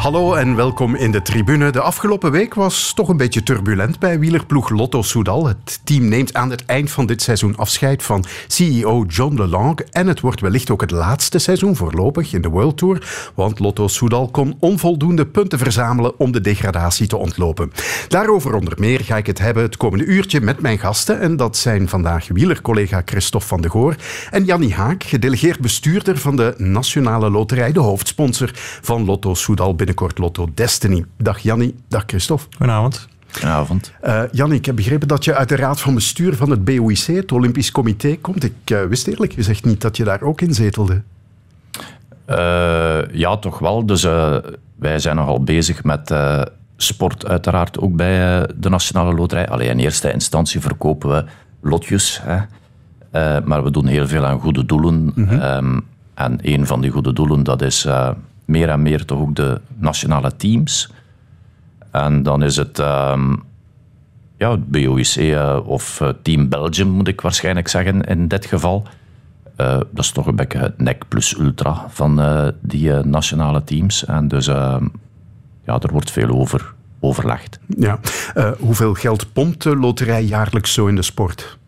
Hallo en welkom in de tribune. De afgelopen week was toch een beetje turbulent bij wielerploeg Lotto Soudal. Het team neemt aan het eind van dit seizoen afscheid van CEO John LeLong. En het wordt wellicht ook het laatste seizoen voorlopig in de World Tour. Want Lotto Soudal kon onvoldoende punten verzamelen om de degradatie te ontlopen. Daarover onder meer ga ik het hebben het komende uurtje met mijn gasten. En dat zijn vandaag wielercollega Christophe van de Goor en Jannie Haak, gedelegeerd bestuurder van de Nationale Loterij, de hoofdsponsor van Lotto Soudal binnen binnenkort Lotto Destiny. Dag Jannie, dag Christophe. Goedenavond. Goedenavond. Uh, Jannie, ik heb begrepen dat je uit de raad van bestuur van het BOIC, het Olympisch Comité, komt. Ik uh, wist eerlijk gezegd niet dat je daar ook in zetelde. Uh, ja, toch wel. Dus wij zijn nogal bezig met sport uiteraard ook bij de Nationale Loterij. Alleen in eerste instantie verkopen we lotjes. Hè. maar we doen heel veel aan goede doelen. Mm -hmm. um, en een van die goede doelen, dat is meer en meer toch ook de nationale teams. En dan is het, um, ja, het BOIC uh, of uh, Team Belgium, moet ik waarschijnlijk zeggen in dit geval. Uh, dat is toch een beetje het nek plus ultra van die nationale teams. En dus ehm, ja, er wordt veel over overlegd. Ja. hoeveel geld pompt de loterij jaarlijks zo in de sport?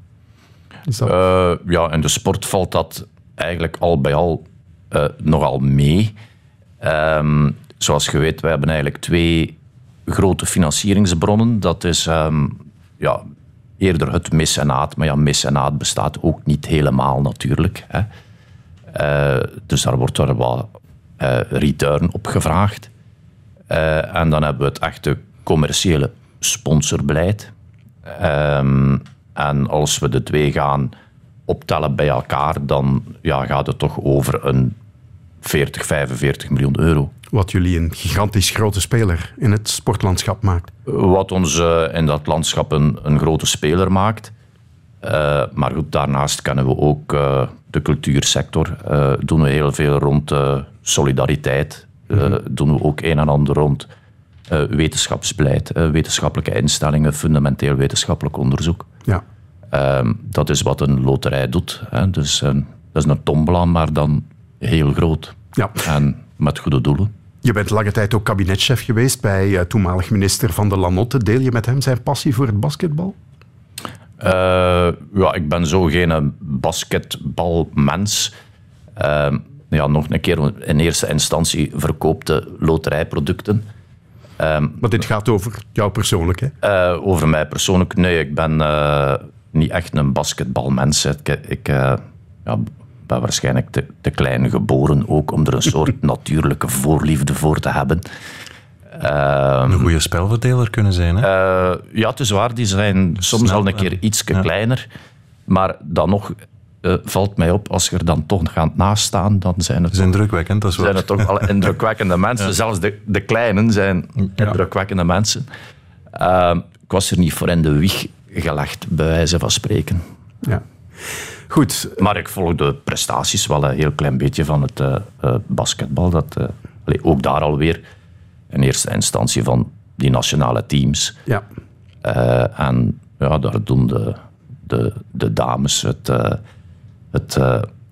ja, in de sport valt dat eigenlijk al bij al nogal mee. Um, zoals je weet, wij hebben eigenlijk twee grote financieringsbronnen. Dat is um, ja, eerder het mecenaat. Maar ja, mecenaat bestaat ook niet helemaal natuurlijk. Hè. Uh, dus daar wordt er wat uh, return op gevraagd. Uh, en dan hebben we het echte commerciële sponsorbeleid. Um, en als we de twee gaan optellen bij elkaar, dan ja, gaat het toch over een 40, 45 miljoen euro. Wat jullie een gigantisch grote speler in het sportlandschap maakt. Wat ons uh, in dat landschap een, een grote speler maakt. Uh, maar goed, daarnaast kennen we ook uh, de cultuursector. doen we heel veel rond solidariteit. Mm -hmm. Doen we ook een en ander rond wetenschapsbeleid, wetenschappelijke instellingen, fundamenteel wetenschappelijk onderzoek. Ja. Ehm, dat is wat een loterij doet. Hè. Dus dat is een tombola, maar dan heel groot. Ja. En met goede doelen. Je bent lange tijd ook kabinetchef geweest bij uh, toenmalig minister Van der Lanotte. Deel je met hem zijn passie voor het basketbal? Uh, ja, ik ben zo geen basketbalmens. Uh, ja, nog een keer, in eerste instantie verkoopte loterijproducten. Um, maar dit gaat over jou persoonlijk, hè? Over mij persoonlijk? Nee, ik ben niet echt een basketbalmens. Ik, ik ja, waarschijnlijk te, te klein geboren ook om er een soort natuurlijke voorliefde voor te hebben. Um, een goede spelverdeler kunnen zijn, hè? Uh, ja, het is waar. Die zijn soms Snel, al een keer iets ja. kleiner. Maar dan nog uh, valt mij op, als je er dan toch gaat naast staan, dan zijn het, dat is indrukwekkend, dat is zijn het toch alle indrukwekkende mensen. Ja. Zelfs de, de kleinen zijn ja. indrukwekkende mensen. Uh, ik was er niet voor in de wieg gelegd, bij wijze van spreken. Ja. Goed. Maar ik volg de prestaties wel een heel klein beetje van het uh, uh, basketbal. Dat, uh, allee, ook daar alweer in eerste instantie van die nationale teams. Ja. en ja, daar doen de, de, de dames het, het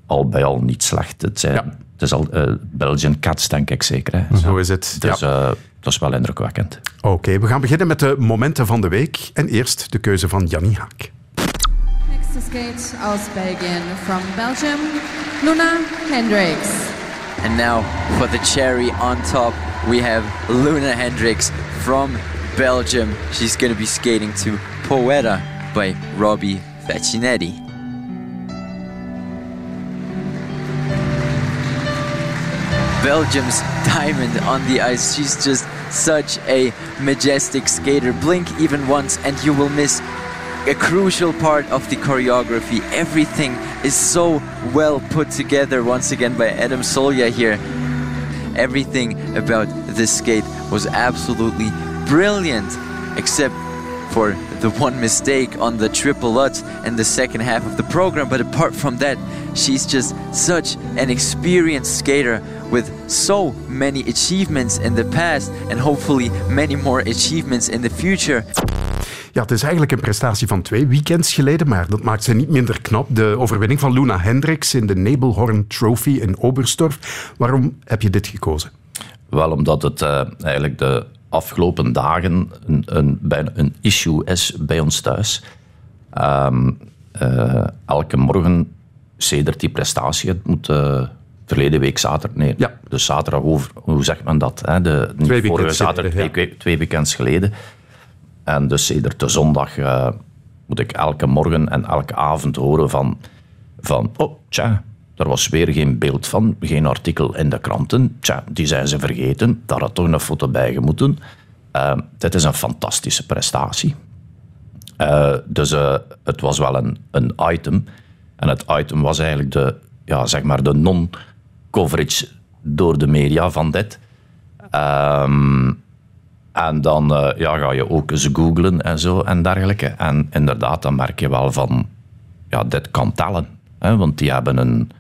al bij al niet slecht. Het, zijn, ja. het is al Belgian Cats, denk ik zeker. Hè. Zo is het. Dus ja. dat is wel indrukwekkend. Oké, okay, we gaan beginnen met de momenten van de week. En eerst de keuze van Jannie Haak. To skate aus Belgien from Belgium, Luna Hendricks. And now for the cherry on top, we have Luna Hendricks from Belgium. She's going to be skating to Poeta by Robbie Faccinetti. Belgium's diamond on the ice. She's just such a majestic skater. Blink even once and you will miss a crucial part of the choreography. Everything is so well put together once again by Adam Solya here. Everything about this skate was absolutely brilliant, except for the one mistake on the triple Lutz in the second half of the program. But apart from that, she's just such an experienced skater with so many achievements in the past and hopefully many more achievements in the future. Ja, het is eigenlijk een prestatie van twee weekends geleden, maar dat maakt ze niet minder knap. De overwinning van Luna Hendricks in de Nebelhorn Trophy in Oberstdorf. Waarom heb je dit gekozen? Wel, omdat het uh, eigenlijk de afgelopen dagen een, een, bijna een issue is bij ons thuis. Um, uh, elke morgen, sedert die prestatie, het moet uh, verleden week zaterdag, nee, ja. dus zaterdag over, hoe zegt men dat? Hè? De, twee vorige zaterdag, ja. twee, twee weekends geleden. En dus sedert de zondag uh, moet ik elke morgen en elke avond horen van, van oh, tja, er was weer geen beeld van, geen artikel in de kranten. Tja, die zijn ze vergeten, daar had toch een foto bij gemoeten. Uh, dit is een fantastische prestatie. Uh, dus uh, het was wel een, een item. En het item was eigenlijk de, ja, zeg maar de non-coverage door de media van dit. Um, en dan uh, ja, ga je ook eens googlen en zo en dergelijke. En inderdaad, dan merk je wel van, ja, dit kan tellen. Hè, want die hebben een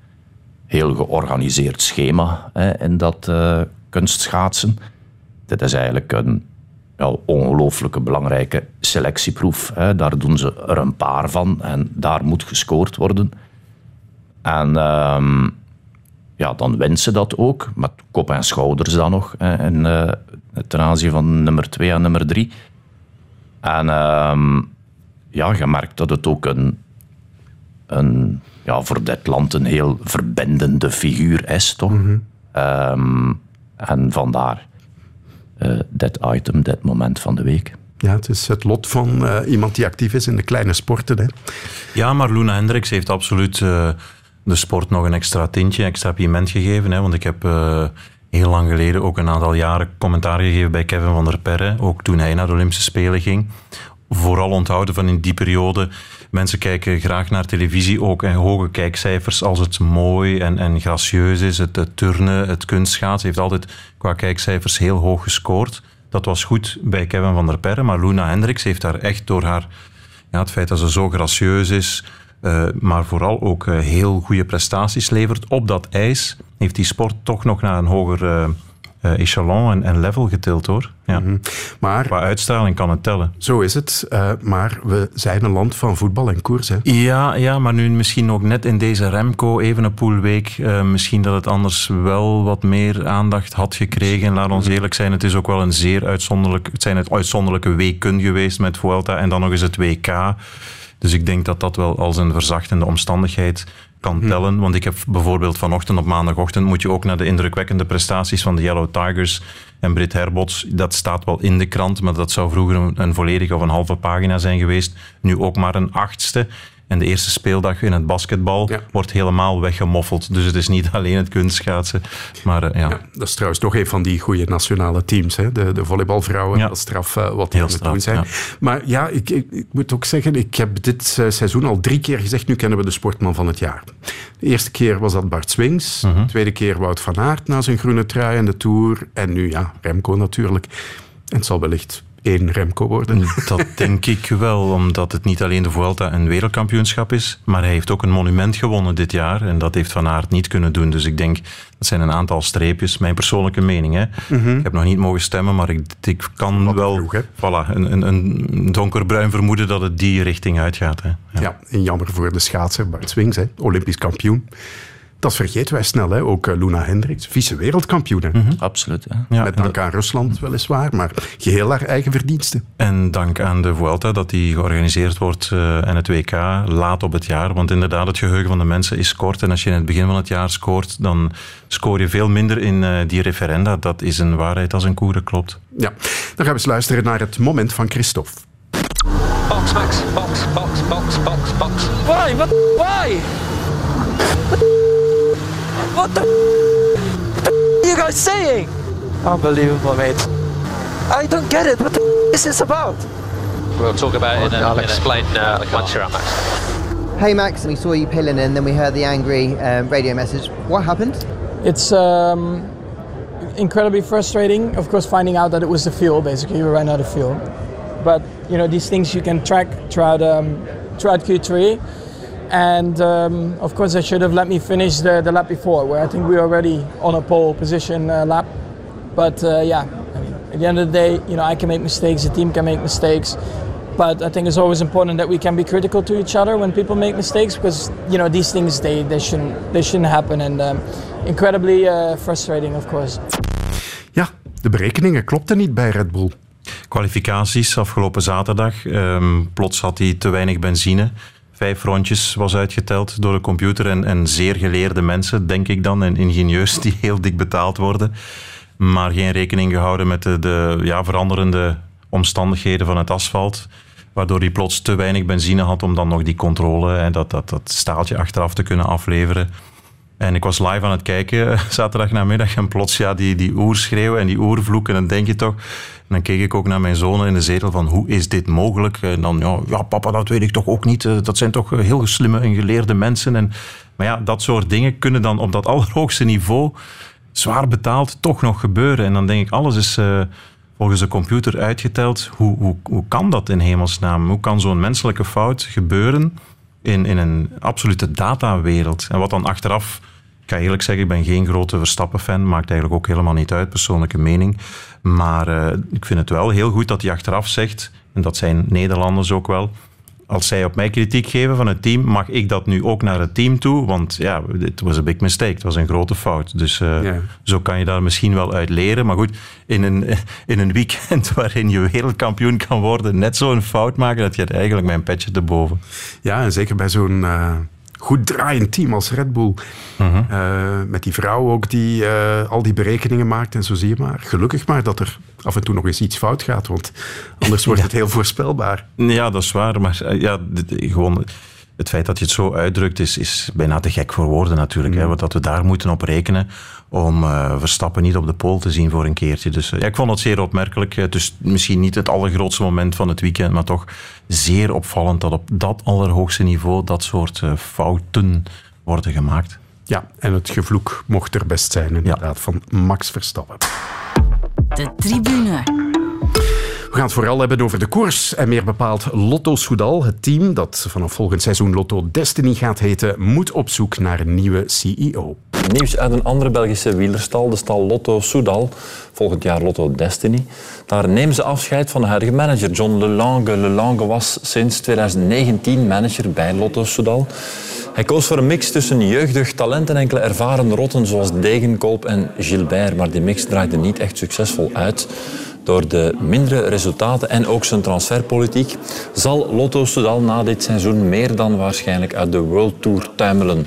heel georganiseerd schema hè, in dat uh, kunstschaatsen. Dit is eigenlijk een ja, ongelooflijke belangrijke selectieproef. Hè. Daar doen ze er een paar van en daar moet gescoord worden. En um, ja, dan ze dat ook, met kop en schouders dan nog. En, uh, ten aanzien van nummer 2 en nummer 3. En um, ja, je merkt dat het ook een, een ja, voor dit land een heel verbindende figuur is, toch? Mm -hmm. um, en vandaar uh, dit item, dit moment van de week. Ja, het is het lot van uh, iemand die actief is in de kleine sporten. Hè? Ja, maar Luna Hendricks heeft absoluut uh, de sport nog een extra tintje, extra piment gegeven. Hè? Want ik heb heel lang geleden ook een aantal jaren commentaar gegeven bij Kevin van der Perre. Ook toen hij naar de Olympische Spelen ging. Vooral onthouden van in die periode. Mensen kijken graag naar televisie, ook en hoge kijkcijfers als het mooi en, en gracieus is. Het, het turnen, het kunstschaatsen heeft altijd qua kijkcijfers heel hoog gescoord. Dat was goed bij Kevin van der Perre, maar Luna Hendricks heeft daar echt door haar... Ja, het feit dat ze zo gracieus is, uh, maar vooral ook uh, heel goede prestaties levert op dat ijs, heeft die sport toch nog naar een hoger uh, echelon en, en, level getild hoor. Ja. Mm -hmm. maar, Qua uitstraling kan het tellen. Zo is het, maar we zijn een land van voetbal en koers. Hè? Ja, ja, maar nu misschien ook net in deze Remco Evenepoel-week, misschien dat het anders wel wat meer aandacht had gekregen. Laat ons eerlijk zijn, het is ook wel een zeer uitzonderlijk, het zijn het uitzonderlijke weken geweest met Vuelta en dan nog eens het WK. Dus ik denk dat dat wel als een verzachtende omstandigheid kan tellen. Want ik heb bijvoorbeeld vanochtend op maandagochtend moet je ook naar de indrukwekkende prestaties van de Yellow Tigers en Brit Herbots. Dat staat wel in de krant, maar dat zou vroeger een, een volledige of een halve pagina zijn geweest. Nu ook maar een achtste. En de eerste speeldag in het basketbal ja. wordt helemaal weggemoffeld. Dus het is niet alleen het kunstschaatsen. Maar uh, ja. ja. Dat is trouwens nog een van die goede nationale teams. Hè? De, de volleybalvrouwen. Ja. Dat straf uh, wat die aan het doen zijn. Maar ja, ik, ik, ik, moet ook zeggen, ik heb dit uh, seizoen al drie keer gezegd, nu kennen we de sportman van het jaar. De eerste keer was dat Bart Swings. Mhm. De tweede keer Wout van Aert na zijn groene trui en de Tour. En nu ja, Remco natuurlijk. En het zal wellicht één Remco worden. Dat denk ik wel, omdat het niet alleen de Vuelta een wereldkampioenschap is, maar hij heeft ook een monument gewonnen dit jaar en dat heeft Van Aert niet kunnen doen. Dus ik denk, dat zijn een aantal streepjes, mijn persoonlijke mening. Hè. Mhm. Ik heb nog niet mogen stemmen, maar ik, ik kan Wat wel vroeg, voilà, een, een, een donkerbruin vermoeden dat het die richting uitgaat. Hè. Ja. Ja, en jammer voor de schaatser Bart Swings, hè? Olympisch kampioen. Dat vergeten wij snel, hè? ook uh, Luna Hendricks, vice-wereldkampioen. hè. Absoluut. Hè. Ja, Met dank aan Rusland weliswaar, maar geheel haar eigen verdiensten. En dank aan de Vuelta dat die georganiseerd wordt uh, en het WK laat op het jaar. Want inderdaad, het geheugen van de mensen is kort. En als je in het begin van het jaar scoort, dan scoor je veel minder in uh, die referenda. Dat is een waarheid als een koere klopt. Ja, dan gaan we eens luisteren naar het moment van Christophe. Box, Max, box, box, box, box, box. Why? What? Why? What the? What the are you guys saying? Unbelievable, mate. I don't get it. What the is this about? We'll talk about it and, and explain uh, once you're out, Max. Hey Max, we saw you pilling and then we heard the angry um, radio message. What happened? It's um, incredibly frustrating, of course, finding out that it was the fuel. Basically, we ran out of fuel. But you know, these things you can track throughout um, throughout Q3. And um, of course, they should have let me finish the, the lap before, where I think we were already on a pole position uh, lap. But uh, yeah, I mean, at the end of the day, you know, I can make mistakes, the team can make mistakes. but I think it's always important that we can be critical to each other when people make mistakes because you know these things they, they shouldn't they shouldn't happen and um, incredibly uh, frustrating of course. Ja, de berekeningen klopten niet bij Red Bull. Kwalificaties afgelopen zaterdag. Um, plots had hij te weinig benzine. Vijf rondjes was uitgeteld door de computer en, en zeer geleerde mensen, denk ik dan, en ingenieurs die heel dik betaald worden. Maar geen rekening gehouden met de, de ja, veranderende omstandigheden van het asfalt. Waardoor hij plots te weinig benzine had om dan nog die controle en dat, dat, dat staaltje achteraf te kunnen afleveren. En ik was live aan het kijken zaterdag namiddag en plots ja, die, die oerschreeuw en die oervloek. En dan denk je toch... En dan keek ik ook naar mijn zonen in de zetel van hoe is dit mogelijk? En dan, ja, ja papa, dat weet ik toch ook niet. Eh, dat zijn toch heel slimme en geleerde mensen. En, maar ja, dat soort dingen kunnen dan op dat allerhoogste niveau zwaar betaald toch nog gebeuren. En dan denk ik, alles is... Uh, volgens de computer uitgeteld. Hoe, hoe, hoe kan dat in hemelsnaam? Hoe kan zo'n menselijke fout gebeuren in, in een absolute datawereld? En wat dan achteraf, ga eerlijk zeggen, ik ben geen grote Verstappen-fan, maakt eigenlijk ook helemaal niet uit, persoonlijke mening. Maar uh, ik vind het wel heel goed dat hij achteraf zegt, en dat zijn Nederlanders ook wel, als zij op mij kritiek geven van het team, mag ik dat nu ook naar het team toe? Want ja, het was een big mistake. Het was een grote fout. Dus uh, zo kan je daar misschien wel uit leren. Maar goed, in een, in een weekend waarin je wereldkampioen kan worden, net zo'n fout maken, dat je het eigenlijk mijn petje te boven. Ja, en zeker bij zo'n... Uh goed draaiend team als Red Bull. Uh met die vrouw ook die uh, al die berekeningen maakt en zo zie je maar. Gelukkig maar dat er af en toe nog eens iets fout gaat, want anders wordt het heel voorspelbaar. Ja, dat is waar. Maar uh, ja, gewoon het feit dat je het zo uitdrukt is, is bijna te gek voor woorden natuurlijk. Mm. Hè, dat we daar moeten op rekenen om uh, Verstappen niet op de pool te zien voor een keertje. Dus uh, ja, ik vond het zeer opmerkelijk. Dus misschien niet het allergrootste moment van het weekend, maar toch zeer opvallend dat op dat allerhoogste niveau dat soort uh, fouten worden gemaakt. Ja, en het gevloek mocht er best zijn inderdaad ja. van Max Verstappen. De tribune. We gaan het vooral hebben over de koers en meer bepaald Lotto Soudal. Het team dat vanaf volgend seizoen Lotto Destiny gaat heten, moet op zoek naar een nieuwe CEO. Nieuws uit een andere Belgische wielerstal, de stal Lotto Soudal. Volgend jaar Lotto Destiny. Daar nemen ze afscheid van de huidige manager John Lelange. Lelange was sinds 2019 manager bij Lotto Soudal. Hij koos voor een mix tussen jeugdig talent en enkele ervaren rotten zoals Degenkolb en Gilbert. Maar die mix draaide niet echt succesvol uit. Door de mindere resultaten en ook zijn transferpolitiek zal Lotto Soudal na dit seizoen meer dan waarschijnlijk uit de World Tour tuimelen.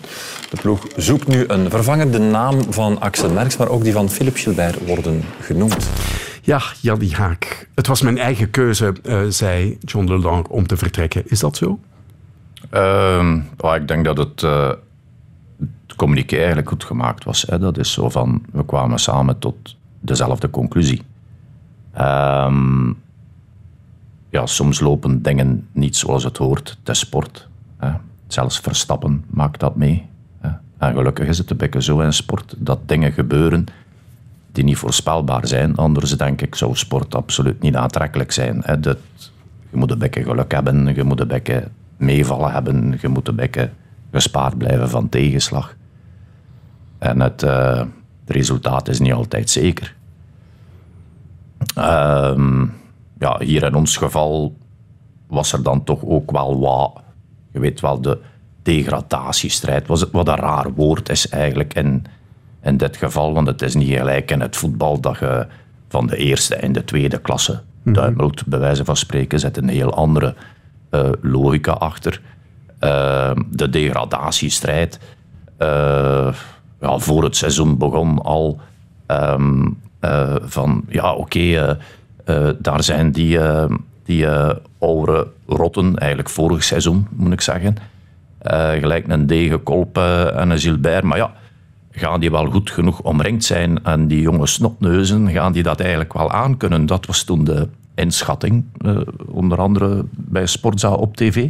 De ploeg zoekt nu een vervanger. De naam van Axel Merckx, maar ook die van Philippe Gilbert worden genoemd. Ja, Jannie Haak. Het was mijn eigen keuze, uh, zei John Lelang, om te vertrekken. Is dat zo? Uh, ik denk dat het, uh, het communiqué eigenlijk goed gemaakt was. Hè. Dat is zo van, we kwamen samen tot dezelfde conclusie. Um, ja, soms lopen dingen niet zoals het hoort. Is sport. Hè. Zelfs Verstappen maakt dat mee. En gelukkig is het een beetje zo in sport dat dingen gebeuren die niet voorspelbaar zijn. Anders denk ik zou sport absoluut niet aantrekkelijk zijn. Hè. Dat, je moet een beetje geluk hebben, je moet een beetje meevallen hebben, je moet een beetje gespaard blijven van tegenslag. En het, het resultaat is niet altijd zeker. Um, ja, hier in ons geval was er dan toch ook wel wat, je weet wel, de degradatiestrijd. Was het wat een raar woord is eigenlijk in, in dit geval, want het is niet gelijk in het voetbal dat je van de eerste en de tweede klasse duimelt. Bij wijze van spreken zit een heel andere uh, logica achter. Uh, de degradatiestrijd. Uh, ja, voor het seizoen begon al um, uh, van ja, oké, uh, uh, daar zijn die, die oude rotten, eigenlijk vorig seizoen moet ik zeggen, gelijk een Degenkolp en een Gilbert, maar ja, gaan die wel goed genoeg omringd zijn en die jonge snotneuzen, gaan die dat eigenlijk wel aankunnen? Dat was toen de inschatting, onder andere bij Sportza op tv.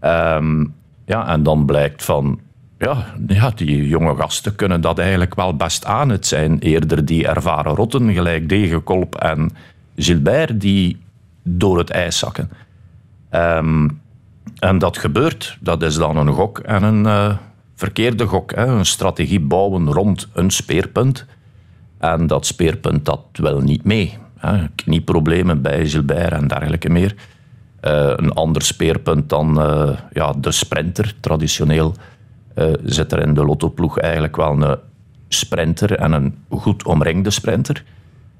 Um, ja, en dan blijkt van ja, ja, die jonge gasten kunnen dat eigenlijk wel best aan. Het zijn eerder die ervaren rotten, gelijk Degenkolp en Gilbert, die door het ijs zakken. Um, en dat gebeurt. Dat is dan een gok en een uh, verkeerde gok. Hè. Een strategie bouwen rond een speerpunt. En dat speerpunt dat wil niet mee. Hè. Knieproblemen bij Gilbert en dergelijke meer. een ander speerpunt dan ja, de sprinter. Traditioneel zit er in de lottoploeg eigenlijk wel een sprinter en een goed omringde sprinter.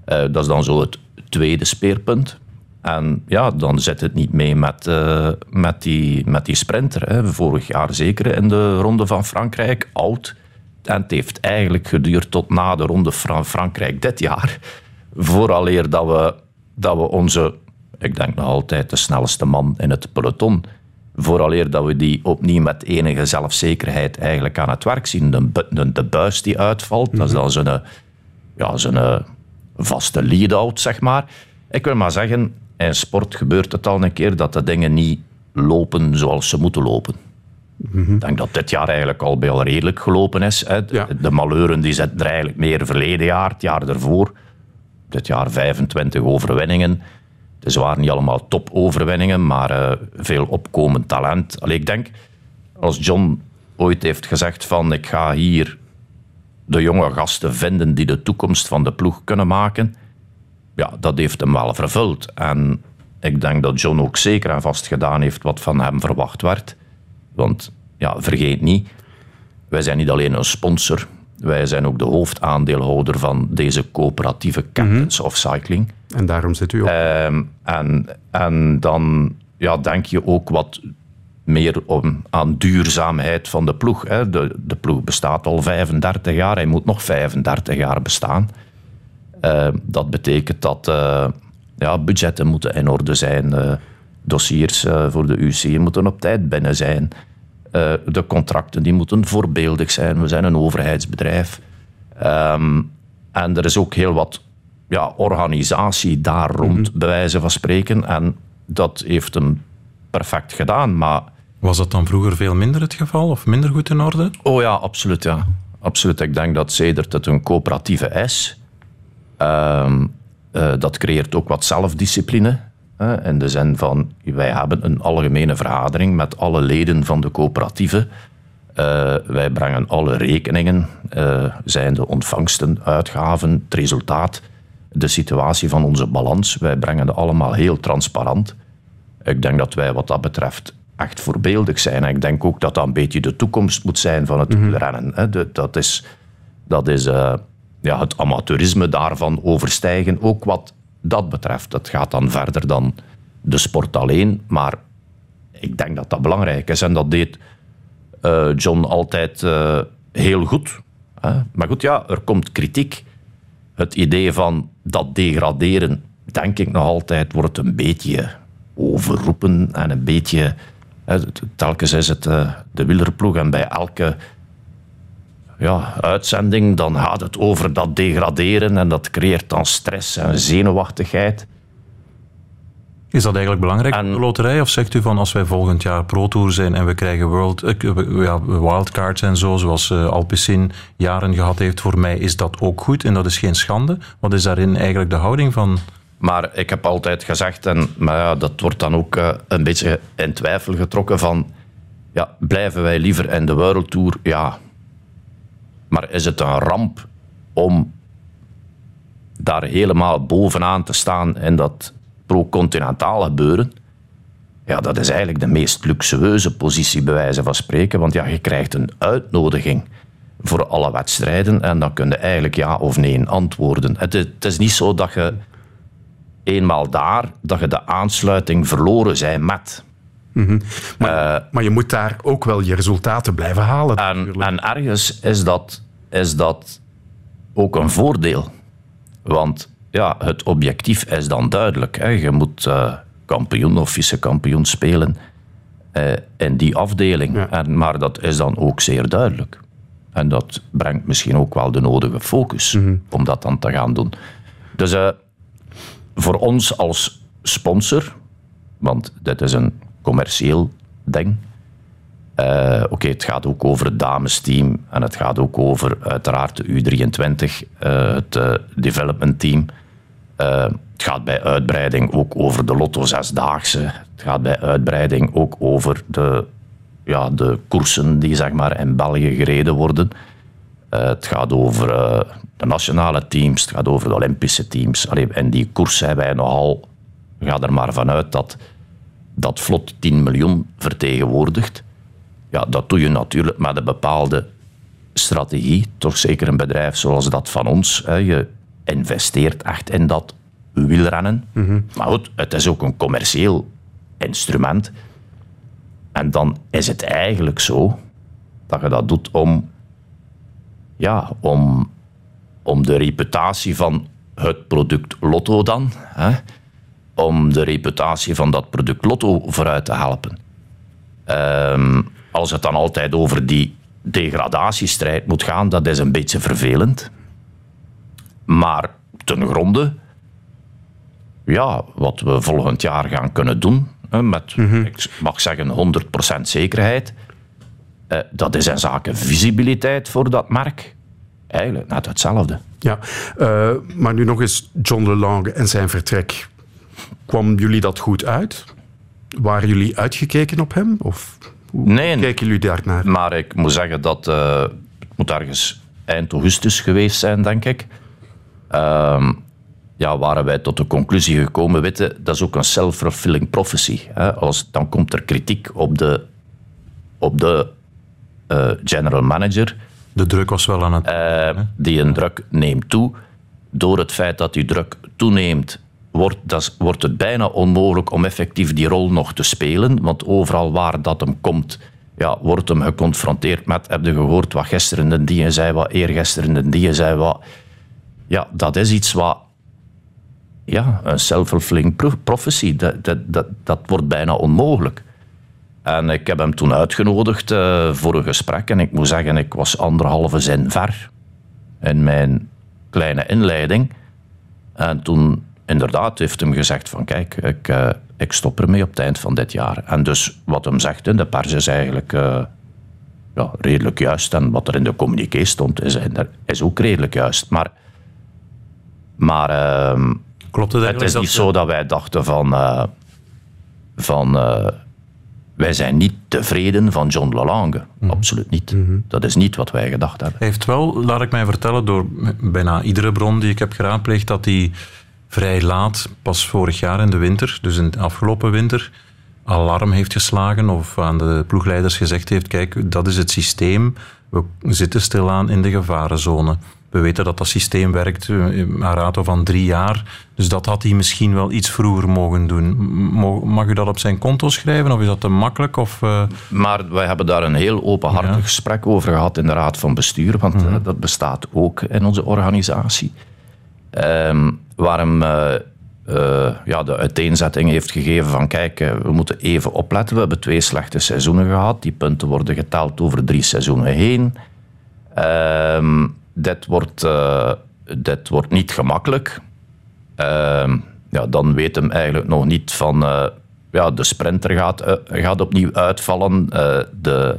dat is dan zo het tweede speerpunt. En ja, dan zit het niet mee met, uh, met, die, met die sprinter. Hè. Vorig jaar zeker in de Ronde van Frankrijk, oud. En het heeft eigenlijk geduurd tot na de Ronde van Frankrijk dit jaar. Vooraleer dat we, dat we onze, ik denk nog altijd de snelste man in het peloton, vooraleer dat we die opnieuw met enige zelfzekerheid eigenlijk aan het werk zien. De, de, de buis die uitvalt, dat is dan zijn, ja, zijn vaste lead-out, zeg maar. Ik wil maar zeggen, in sport gebeurt het al een keer dat de dingen niet lopen zoals ze moeten lopen. Mhm. Ik denk dat dit jaar eigenlijk al bij al redelijk gelopen is. Hè. De maleuren die zitten er eigenlijk meer verleden jaar, het jaar ervoor. Dit jaar 25 overwinningen. Het waren niet allemaal top-overwinningen, maar uh, veel opkomend talent. Allee, ik denk, als John ooit heeft gezegd van ik ga hier de jonge gasten vinden die de toekomst van de ploeg kunnen maken, ja, dat heeft hem wel vervuld. En ik denk dat John ook zeker en vast gedaan heeft wat van hem verwacht werd. Want ja, vergeet niet, wij zijn niet alleen een sponsor, wij zijn ook de hoofdaandeelhouder van deze coöperatieve Captains mhm. of Cycling. En daarom zit u ook. Ehm, en, en dan ja, denk je ook wat meer om, aan duurzaamheid van de ploeg. Hè. De, de ploeg bestaat al 35 jaar, hij moet nog 35 jaar bestaan. Uh, dat betekent dat uh, ja, budgetten moeten in orde zijn. Uh, dossiers voor de UC moeten op tijd binnen zijn. De contracten die moeten voorbeeldig zijn. We zijn een overheidsbedrijf. Um, en er is ook heel wat ja, organisatie daar rond, mm -hmm. bij wijze van spreken. En dat heeft hem perfect gedaan. Maar... Was dat dan vroeger veel minder het geval of minder goed in orde? Oh ja, absoluut. Ja. absoluut. Ik denk dat sedert het een coöperatieve is, Ehm, eh, dat creëert ook wat zelfdiscipline. Hè, in de zin van, wij hebben een algemene vergadering met alle leden van de coöperatieve. Uh, wij brengen alle rekeningen, uh, zijn de ontvangsten, uitgaven, het resultaat, de situatie van onze balans. Wij brengen dat allemaal heel transparant. Ik denk dat wij wat dat betreft echt voorbeeldig zijn. En ik denk ook dat dat een beetje de toekomst moet zijn van het mm rennen. dat is, dat is ja, het amateurisme daarvan overstijgen. Ook wat dat betreft. Dat gaat dan verder dan de sport alleen. Maar ik denk dat dat belangrijk is. En dat deed uh, John altijd uh, heel goed. Hè? Maar goed, ja, er komt kritiek. Het idee van dat degraderen, denk ik nog altijd, wordt een beetje overroepen en een beetje. Telkens is het uh, de wielerploeg en bij elke ja, uitzending, dan gaat het over dat degraderen en dat creëert dan stress en zenuwachtigheid. Is dat eigenlijk belangrijk en, de loterij? Of zegt u van als wij volgend jaar Pro Tour zijn en we krijgen world, uh, ja, wildcards en zo, zoals uh, Alpecin jaren gehad heeft, voor mij is dat ook goed en dat is geen schande? Wat is daarin eigenlijk de houding van? Maar ik heb altijd gezegd, en maar ja, dat wordt dan ook uh, een beetje in twijfel getrokken van, ja, blijven wij liever in de World Tour? Ja, maar is het een ramp om daar helemaal bovenaan te staan in dat pro-continentaal gebeuren? Ja, dat is eigenlijk de meest luxueuze positie, bij wijze van spreken. Want ja, je krijgt een uitnodiging voor alle wedstrijden en dan kun je eigenlijk ja of nee antwoorden. Het het is niet zo dat je eenmaal daar, dat je de aansluiting verloren zijn met. Mhm. maar, uh, maar, je moet daar ook wel je resultaten blijven halen. En, en, ergens is dat, is dat ook een voordeel. Want ja, het objectief is dan duidelijk. Hè. Je moet uh, kampioen of vice-kampioen spelen uh, in die afdeling. En, maar dat is dan ook zeer duidelijk. En dat brengt misschien ook wel de nodige focus mhm. om dat dan te gaan doen. Dus voor ons als sponsor, want dit is een commercieel ding. Uh, Oké, het gaat ook over het damesteam en het gaat ook over uiteraard de U23, uh, het uh, development team. het gaat bij uitbreiding ook over de Lotto Zesdaagse. Het gaat bij uitbreiding ook over de, ja, de koersen die zeg maar, in België gereden worden. het gaat over de nationale teams, het gaat over de Olympische teams. Allee, en die koers zijn wij nogal, ga er maar vanuit dat dat vlot 10 miljoen vertegenwoordigt, ja, dat doe je natuurlijk met een bepaalde strategie. Toch zeker een bedrijf zoals dat van ons. Hè. Je investeert echt in dat wielrennen. Maar goed, het is ook een commercieel instrument. En dan is het eigenlijk zo dat je dat doet om, ja, om, om de reputatie van het product Lotto dan, hè, om de reputatie van dat product Lotto vooruit te helpen. Ehm, als het dan altijd over die degradatiestrijd moet gaan, dat is een beetje vervelend. Maar ten gronde, ja, wat we volgend jaar gaan kunnen doen, hè, met, ik mag zeggen, 100% zekerheid, eh, dat is een zaken visibiliteit voor dat merk. Eigenlijk net hetzelfde. Ja, eh, maar nu nog eens John Lelange en zijn vertrek. Kwam jullie dat goed uit? Waren jullie uitgekeken op hem? Of hoe Nee, kijken jullie daarnaar? Maar ik moet zeggen dat eh, het moet ergens eind augustus geweest zijn, denk ik. Ehm, ja, waren wij tot de conclusie gekomen, weten, dat is ook een self-fulfilling prophecy. Hè? Als, dan komt er kritiek op de, op de eh, general manager. De druk was wel aan het... Eh, die een druk neemt toe. Door het feit dat die druk toeneemt, wordt, dat, wordt het bijna onmogelijk om effectief die rol nog te spelen. Want overal waar dat hem komt, ja, wordt hem geconfronteerd met... Heb je gehoord wat gisteren de die zei, wat eergisteren de die zei, wat... Ja, dat is iets wat... Ja, een self-fulfilling pro- prophecy. Dat, dat, dat, dat wordt bijna onmogelijk. En ik heb hem toen uitgenodigd eh, voor een gesprek. En ik moet zeggen, ik was anderhalve zin ver in mijn kleine inleiding. En toen inderdaad heeft hem gezegd van kijk, ik, eh, ik stop ermee op het eind van dit jaar. En dus wat hem zegt in de pers is eigenlijk eh, ja, redelijk juist. En wat er in de communiqué stond is, is ook redelijk juist. Maar, maar ehm, Klopt het het is niet zo dat wij dachten van... eh, van wij zijn niet tevreden van John Lelange. Absoluut niet. Dat is niet wat wij gedacht hebben. Hij heeft wel, laat ik mij vertellen, door bijna iedere bron die ik heb geraadpleegd, dat hij vrij laat, pas vorig jaar in de winter, dus in de afgelopen winter, alarm heeft geslagen of aan de ploegleiders gezegd heeft, kijk, dat is het systeem, we zitten stilaan in de gevarenzone. We weten dat dat systeem werkt, eh, een rato van drie jaar. Dus dat had hij misschien wel iets vroeger mogen doen. Mag u dat op zijn konto schrijven of is dat te makkelijk? Of, eh, Maar wij hebben daar een heel openhartig gesprek over gehad in de Raad van Bestuur, want eh, dat bestaat ook in onze organisatie. Ehm, waar hem eh, eh, ja, de uiteenzetting heeft gegeven van kijk, eh, we moeten even opletten. We hebben twee slechte seizoenen gehad. Die punten worden geteld over drie seizoenen heen. Ehm, dit, wordt, dit wordt niet gemakkelijk. Ehm, ja, dan weet hem eigenlijk nog niet van... ja, de sprinter gaat, gaat opnieuw uitvallen. De,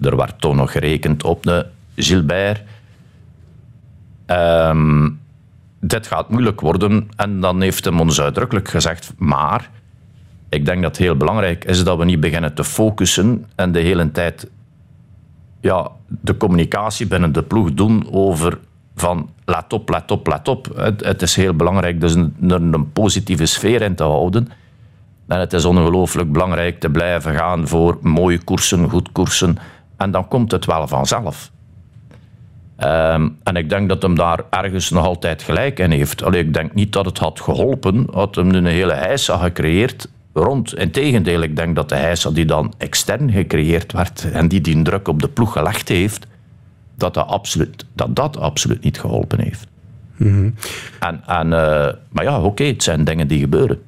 er werd toch nog gerekend op de Gilbert. Ehm, dit gaat moeilijk worden. En dan heeft hem ons uitdrukkelijk gezegd... Maar ik denk dat het heel belangrijk is dat we niet beginnen te focussen en de hele tijd ja, de communicatie binnen de ploeg doen over van let op, let op, let op. Het, het is heel belangrijk dus een, een positieve sfeer in te houden. En het is ongelooflijk belangrijk te blijven gaan voor mooie koersen, goed koersen. En dan komt het wel vanzelf. Ehm, en ik denk dat hem daar ergens nog altijd gelijk in heeft. Allee, ik denk niet dat het had geholpen, had hem nu een hele heisa gecreëerd rond. Integendeel, ik denk dat de heisa die dan extern gecreëerd werd en die die druk op de ploeg gelegd heeft, dat dat absoluut, dat, dat absoluut niet geholpen heeft. En, en, eh, maar ja, oké, het zijn dingen die gebeuren.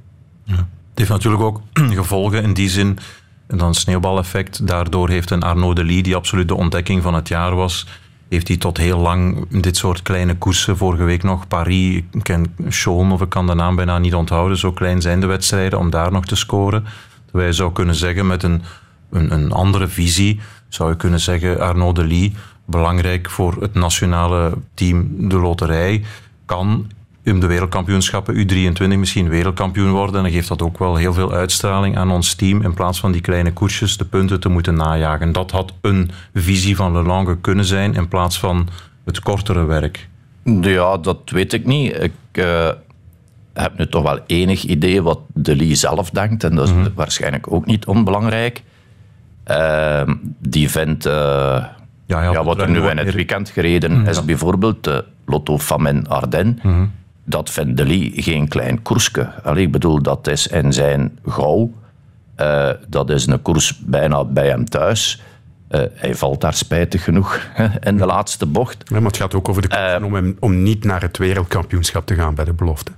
Het heeft natuurlijk ook gevolgen in die zin, en dan sneeuwbaleffect. Daardoor heeft een Arnaud de Lee, die absoluut de ontdekking van het jaar was, heeft hij tot heel lang dit soort kleine koersen, vorige week nog Paris, ik ken of ik kan de naam bijna niet onthouden, zo klein zijn de wedstrijden, om daar nog te scoren. Terwijl je zou kunnen zeggen met een, een, een andere visie, zou je kunnen zeggen Arnaud de Lee, belangrijk voor het nationale team, de loterij, kan in de wereldkampioenschappen U23 misschien wereldkampioen worden. En dan geeft dat ook wel heel veel uitstraling aan ons team. In plaats van die kleine koersjes de punten te moeten najagen. Dat had een visie van Lelange kunnen zijn in plaats van het kortere werk. Ja, dat weet ik niet. Ik, eh, heb nu toch wel enig idee wat De Lee zelf denkt. En dat is Mhm. waarschijnlijk ook niet onbelangrijk. Ehm, die vindt... eh, ja, wat er nu in het weekend gereden is, bijvoorbeeld de Lotto Famen Ardennes. Mhm. Dat vindt De Lee geen klein koersje. Allee, ik bedoel, dat is in zijn gauw. Eh, dat is een koers bijna bij hem thuis. Eh, hij valt daar spijtig genoeg in de laatste bocht. Ja, maar het gaat ook over de kansen om, hem, om niet naar het wereldkampioenschap te gaan bij de belofte.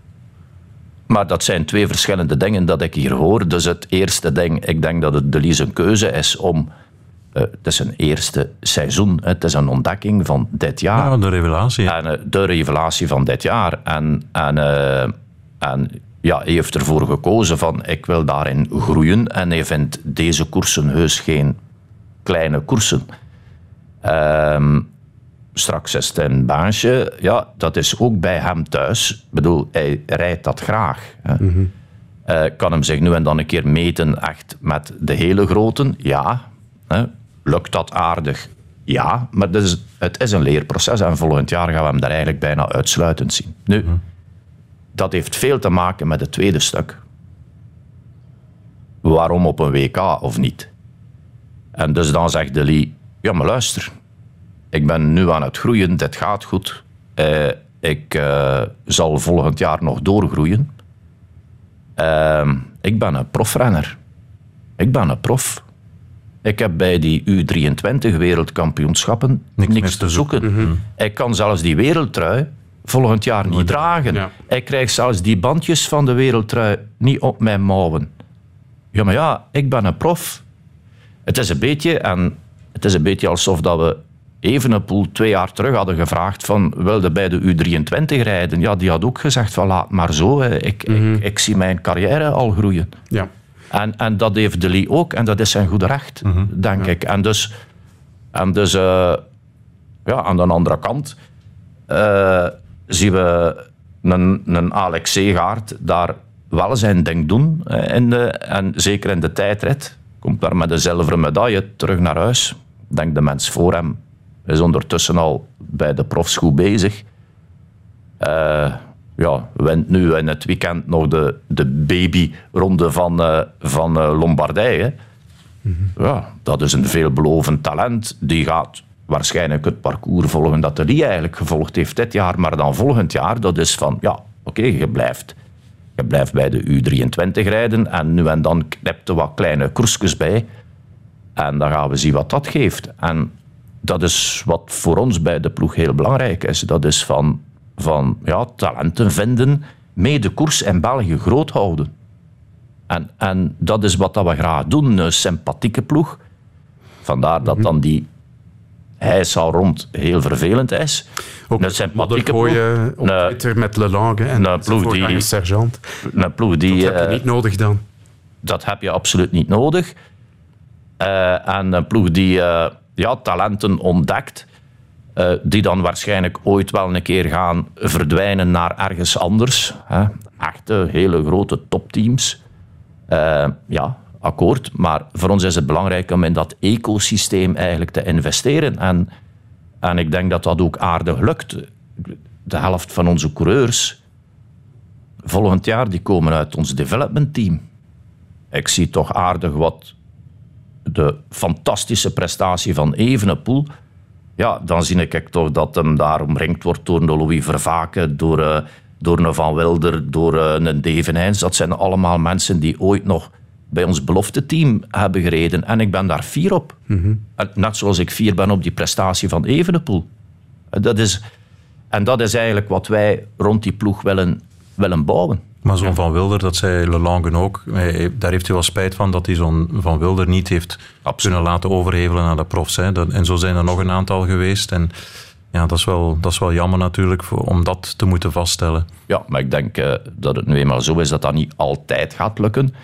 Maar dat zijn twee verschillende dingen dat ik hier hoor. Dus het eerste ding, ik denk dat het de Lies een keuze is om... eh, het is een eerste seizoen. Het is een ontdekking van dit jaar. Ja, de revelatie. En, eh, de revelatie van dit jaar. En, en, eh, en ja, hij heeft ervoor gekozen van ik wil daarin groeien. En hij vindt deze koersen heus geen kleine koersen. Ehm, straks is het een baasje. Ja, dat is ook bij hem thuis. Ik bedoel, hij rijdt dat graag. Hè. Eh, kan hem zich nu en dan een keer meten echt met de hele groten? Ja. Hè. Lukt dat aardig? Ja, maar het is, het is een leerproces en volgend jaar gaan we hem daar eigenlijk bijna uitsluitend zien. Nu, dat heeft veel te maken met het tweede stuk. Waarom op een WK of niet? En dus dan zegt de Lee, ja maar luister, ik ben nu aan het groeien, dit gaat goed. Eh, ik eh, zal volgend jaar nog doorgroeien. Ehm, ik ben een profrenner. Ik ben een prof. Ik heb bij die U23 wereldkampioenschappen niks, te zoeken. Ik kan zelfs die wereldtrui volgend jaar niet dragen. Ik krijg zelfs die bandjes van de wereldtrui niet op mijn mouwen. Ja, maar ja, ik ben een prof. Het is een beetje, en het is een beetje alsof dat we Evenepoel twee jaar terug hadden gevraagd van wilde bij de U23 rijden. Ja, die had ook gezegd van laat maar zo, ik, ik, ik zie mijn carrière al groeien. Ja. En, en dat heeft De Lee ook, en dat is zijn goede recht, denk ik. En dus, en dus eh, ja, aan de andere kant eh, zien we een, een Alex Segaard daar wel zijn ding doen. eh, In de, en zeker in de tijdrit. Komt daar met een zilveren medaille terug naar huis. Denk de mens voor hem is ondertussen al bij de profs goed bezig. Eh, ja, wint nu in het weekend nog de, de babyronde van, eh, van eh, Lombardije. Ja, dat is een veelbelovend talent. Die gaat waarschijnlijk het parcours volgen dat de Lee eigenlijk gevolgd heeft dit jaar, maar dan volgend jaar. Dat is van, ja, oké, je blijft. Je blijft bij de U23 rijden en nu en dan knipt er wat kleine koersjes bij. En dan gaan we zien wat dat geeft. En dat is wat voor ons bij de ploeg heel belangrijk is. Dat is van, van ja, talenten vinden, mee de koers in België groot houden. En, en dat is wat dat we graag doen, een sympathieke ploeg. Vandaar dat dan die hijsal rond heel vervelend is. Ook een sympathieke ploeg. op Een- Twitter met Lelange en een ploeg die, sergeant. een ploeg die Dat heb je eh, niet nodig dan. dat heb je absoluut niet nodig. Eh, en een ploeg die eh, ja, talenten ontdekt, eh, die dan waarschijnlijk ooit wel een keer gaan verdwijnen naar ergens anders. Hè. Echte, hele grote topteams. Eh, ja, akkoord. Maar voor ons is het belangrijk om in dat ecosysteem eigenlijk te investeren. En, en ik denk dat dat ook aardig lukt. De helft van onze coureurs volgend jaar die komen uit ons development team. Ik zie toch aardig wat de fantastische prestatie van Evenepoel. Ja, dan zie ik toch dat hem daar omringd wordt door een Louis Vervaken, door, eh, door een Van Wilder, door eh, een Devenijns. Dat zijn allemaal mensen die ooit nog bij ons belofte team hebben gereden. En ik ben daar fier op. En Net zoals ik fier ben op die prestatie van Evenepoel. En Dat is, en dat is eigenlijk wat wij rond die ploeg willen, willen bouwen. Maar zo'n Van Wilder, dat zei Lelangen ook, hij- daar heeft hij wel spijt van dat hij zo'n Van Wilder niet heeft kunnen laten overhevelen naar de profs. Hè. En zo zijn er nog een aantal geweest. En ja, dat is wel, dat is wel jammer natuurlijk voor, om dat te moeten vaststellen. Ja, maar ik denk eh, dat het nu eenmaal zo is dat dat niet altijd gaat lukken.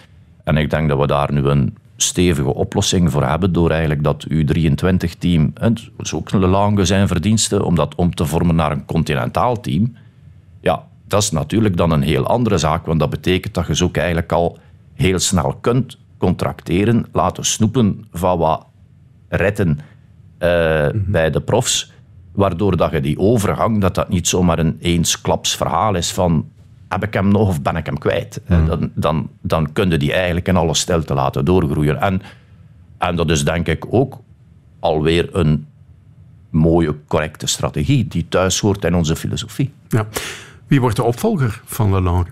En ik denk dat we daar nu een stevige oplossing voor hebben door eigenlijk dat U23-team, en dat is ook Lelange zijn verdiensten, om dat om te vormen naar een continentaal team. Dat is natuurlijk dan een heel andere zaak, want dat betekent dat je ze ook eigenlijk al heel snel kunt contracteren, laten snoepen van wat retten eh, bij de profs, waardoor dat je die overgang, dat dat niet zomaar een eensklaps verhaal is van heb ik hem nog of ben ik hem kwijt? Eh, Dan, dan, dan kun je die eigenlijk in alle stilte laten doorgroeien. En, en dat is denk ik ook alweer een mooie, correcte strategie die thuis hoort in onze filosofie. Ja. Wie wordt de opvolger van Lelange?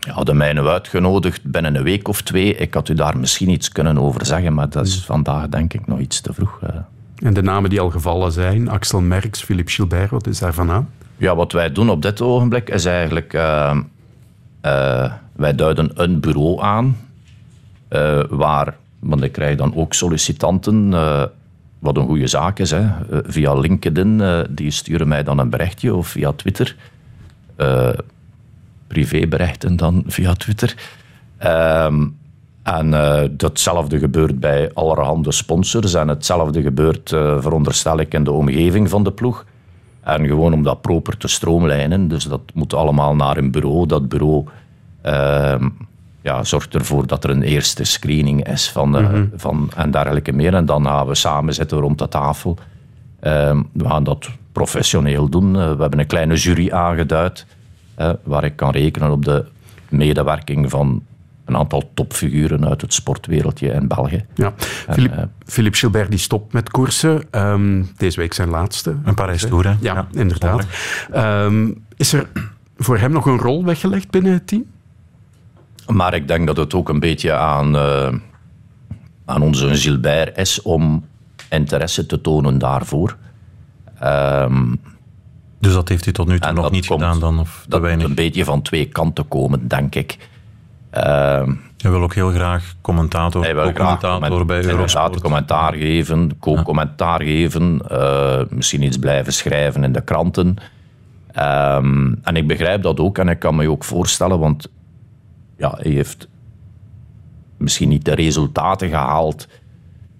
Ja, hadden mij nu uitgenodigd binnen een week of twee. Ik had u daar misschien iets kunnen over zeggen, maar dat is vandaag denk ik nog iets te vroeg. eh. En de namen die al gevallen zijn, Axel Merks, Philippe Gilbert, wat is daarvan aan? Ja, wat wij doen op dit ogenblik is eigenlijk... eh, eh, wij duiden een bureau aan waar... Want ik krijg dan ook sollicitanten, wat een goede zaak is. Hè, via LinkedIn, die sturen mij dan een berichtje of via Twitter. Eh, privéberichten dan via Twitter. Ehm, en eh, datzelfde gebeurt bij allerhande sponsors. En hetzelfde gebeurt, eh, veronderstel ik, in de omgeving van de ploeg. En gewoon om dat proper te stroomlijnen. Dus dat moet allemaal naar een bureau. Dat bureau ehm, ja, zorgt ervoor dat er een eerste screening is van, eh, van, en dergelijke meer. En dan gaan we samen zitten rond de tafel. Ehm, we gaan dat professioneel doen. Eh, we hebben een kleine jury aangeduid. eh, waar ik kan rekenen op de medewerking van een aantal topfiguren uit het sportwereldje in België. Ja. Philippe, Philippe Gilbert die stopt met koersen. Ehm, deze week zijn laatste. Een Parijs-Tour, hè? Ja, Ja, inderdaad. Ehm, is er voor hem nog een rol weggelegd binnen het team? Maar ik denk dat het ook een beetje aan, eh, aan onze Gilbert is om interesse te tonen daarvoor. Ehm, Dus dat heeft hij tot nu toe nog niet komt- gedaan dan? Of dat moet weinig? een beetje van twee kanten komen, denk ik. Ehm, Hij wil ook heel graag commentator, hij wil graag co-commentator comment- bij Eurosport. commentaar geven, co-commentaar geven, eh, misschien iets blijven schrijven in de kranten. Ehm, en ik begrijp dat ook en ik kan me je ook voorstellen, want ja, hij heeft misschien niet de resultaten gehaald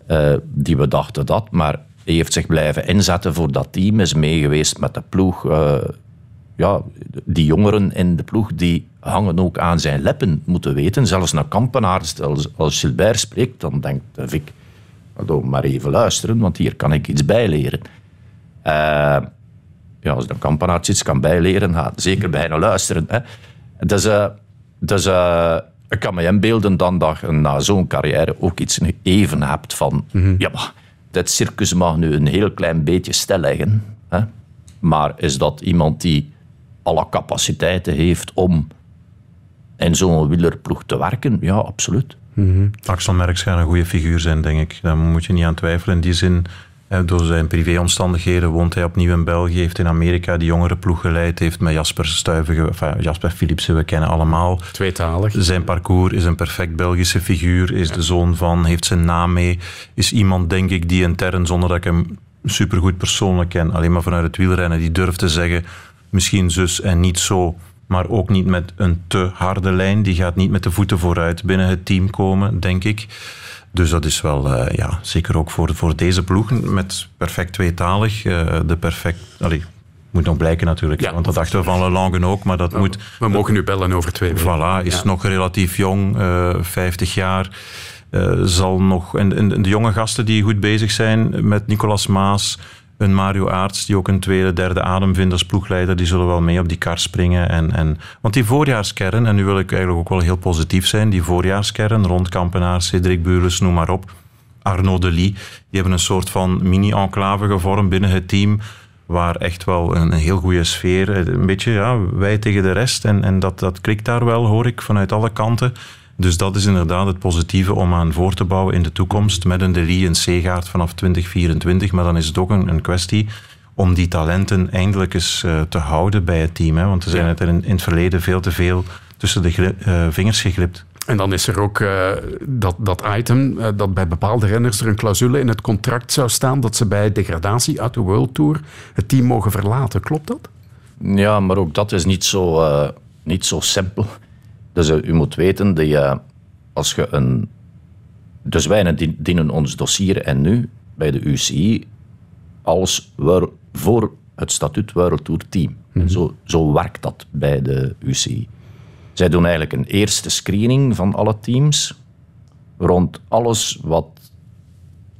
eh, die we dachten dat, maar hij heeft zich blijven inzetten voor dat team, is meegeweest met de ploeg. eh, ja, die jongeren in de ploeg die hangen ook aan zijn lippen, moeten weten. Zelfs een kampenaar, als, als Gilbert spreekt, dan denkt Vic, "Hallo, maar even luisteren, want hier kan ik iets bijleren. Eh, ja, als een kampenaar iets kan bijleren, ga zeker bijna luisteren. Hè. Dus, eh, dus eh, ik kan me inbeelden dan dat je na zo'n carrière ook iets even hebt van... Ja, maar dit circus mag nu een heel klein beetje stilleggen. Hè. Maar is dat iemand die alle capaciteiten heeft om in zo'n wielerploeg te werken? Ja, absoluut. Axel Merckx gaat een goede figuur zijn, denk ik. Daar moet je niet aan twijfelen. In die zin, door zijn privéomstandigheden woont hij opnieuw in België, heeft in Amerika die jongere ploeg geleid, heeft met Jasper Stuyven, enfin, Jasper Philipsen, we kennen allemaal. Tweetalig. Zijn parcours is een perfect Belgische figuur, is de zoon van, heeft zijn naam mee, is iemand, denk ik, die intern, zonder dat ik hem supergoed persoonlijk ken, alleen maar vanuit het wielrennen, die durft te zeggen, misschien zus en niet zo, maar ook niet met een te harde lijn. Die gaat niet met de voeten vooruit binnen het team komen, denk ik. Dus dat is wel, eh, ja, zeker ook voor, voor deze ploeg, met perfect tweetalig, eh, de perfect... Allee, moet nog blijken natuurlijk, Ja, want dat dachten we van Lelangen ook, maar dat moet... We mogen nu bellen over twee weken. Voilà, is Ja. nog relatief jong, eh 50 jaar. eh, zal nog, en, en de jonge gasten die goed bezig zijn met Nicolas Maas, een Mario Aarts, die ook een tweede, derde adem vindt als ploegleider, die zullen wel mee op die kar springen. En, en, want die voorjaarskern, en nu wil ik eigenlijk ook wel heel positief zijn, die voorjaarskern rond Kampenaar, Cedric Buurles, noem maar op, Arnaud Delis, die hebben een soort van mini-enclave gevormd binnen het team, waar echt wel een, een heel goede sfeer, een beetje ja, wij tegen de rest. En, en dat, dat klikt daar wel, hoor ik, vanuit alle kanten. Dus dat is inderdaad het positieve om aan voor te bouwen in de toekomst. Met een Delis en Segaard vanaf 2024. Maar dan is het ook een, een kwestie om die talenten eindelijk eens eh, te houden bij het team. Hè? Want er zijn het in, in het verleden veel te veel tussen de eh, vingers geglipt. En dan is er ook eh, dat, dat item eh, dat bij bepaalde renners er een clausule in het contract zou staan dat ze bij degradatie uit de World Tour het team mogen verlaten. Klopt dat? Ja, maar ook dat is niet zo, eh, niet zo simpel. Dus eh, u moet weten, die, eh, als je een... Dus wij dien- dienen ons dossier en nu bij de UCI als voor het statuut World Tour team. Zo, zo werkt dat bij de UCI. Zij doen eigenlijk een eerste screening van alle teams rond alles wat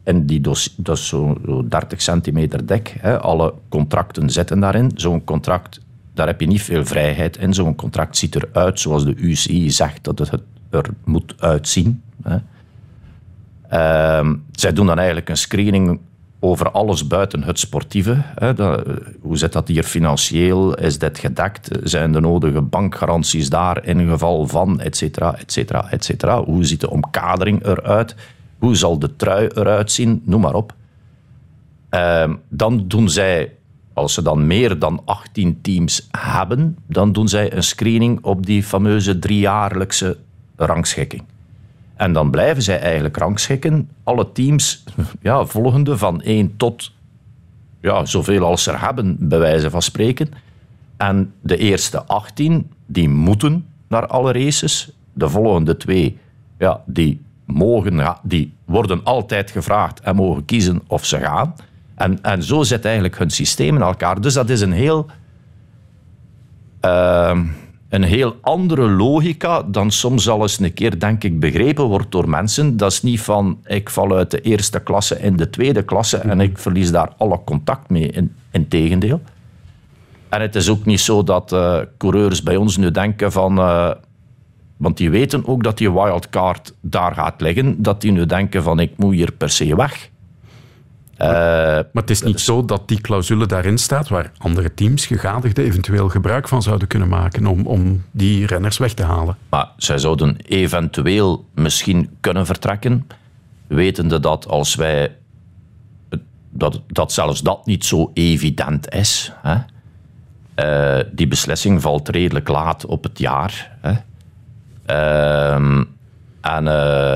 in die dossier, dat is zo'n zo 30 centimeter dek, hè, alle contracten zitten daarin. Zo'n contract daar heb je niet veel vrijheid in. Zo'n contract ziet eruit zoals de UCI zegt dat het er moet uitzien. Hè. Ehm, zij doen dan eigenlijk een screening over alles buiten het sportieve. Hè. Dat, hoe zit dat hier financieel? Is dit gedekt? Zijn de nodige bankgaranties daar in geval van, et cetera, et cetera, et cetera? Hoe ziet de omkadering eruit? Hoe zal de trui eruit zien? Noem maar op. Ehm, dan doen zij, als ze dan meer dan 18 teams hebben, dan doen zij een screening op die fameuze driejaarlijkse rangschikking. En dan blijven zij eigenlijk rangschikken. Alle teams, ja, volgende van 1 tot ja, zoveel als ze er hebben, bij wijze van spreken. En de eerste 18, die moeten naar alle races. De volgende twee, ja, die, mogen, die worden altijd gevraagd en mogen kiezen of ze gaan. En, en zo zit eigenlijk hun systeem in elkaar. Dus dat is een heel... Uh, een heel andere logica dan soms al eens een keer, denk ik, begrepen wordt door mensen. Dat is niet van, ik val uit de eerste klasse in de tweede klasse en ik verlies daar alle contact mee. In, integendeel. En het is ook niet zo dat uh, coureurs bij ons nu denken van... Uh, want die weten ook dat die wildcard daar gaat liggen. Dat die nu denken van, ik moet hier per se weg. Uh, maar het is niet zo dat die clausule daarin staat waar andere teams, gegadigden, eventueel gebruik van zouden kunnen maken om, om die renners weg te halen. Maar zij zouden eventueel misschien kunnen vertrekken, wetende dat als wij. dat, dat zelfs dat niet zo evident is. Hè? Uh, die beslissing valt redelijk laat op het jaar. Hè? Uh, en. Uh, maar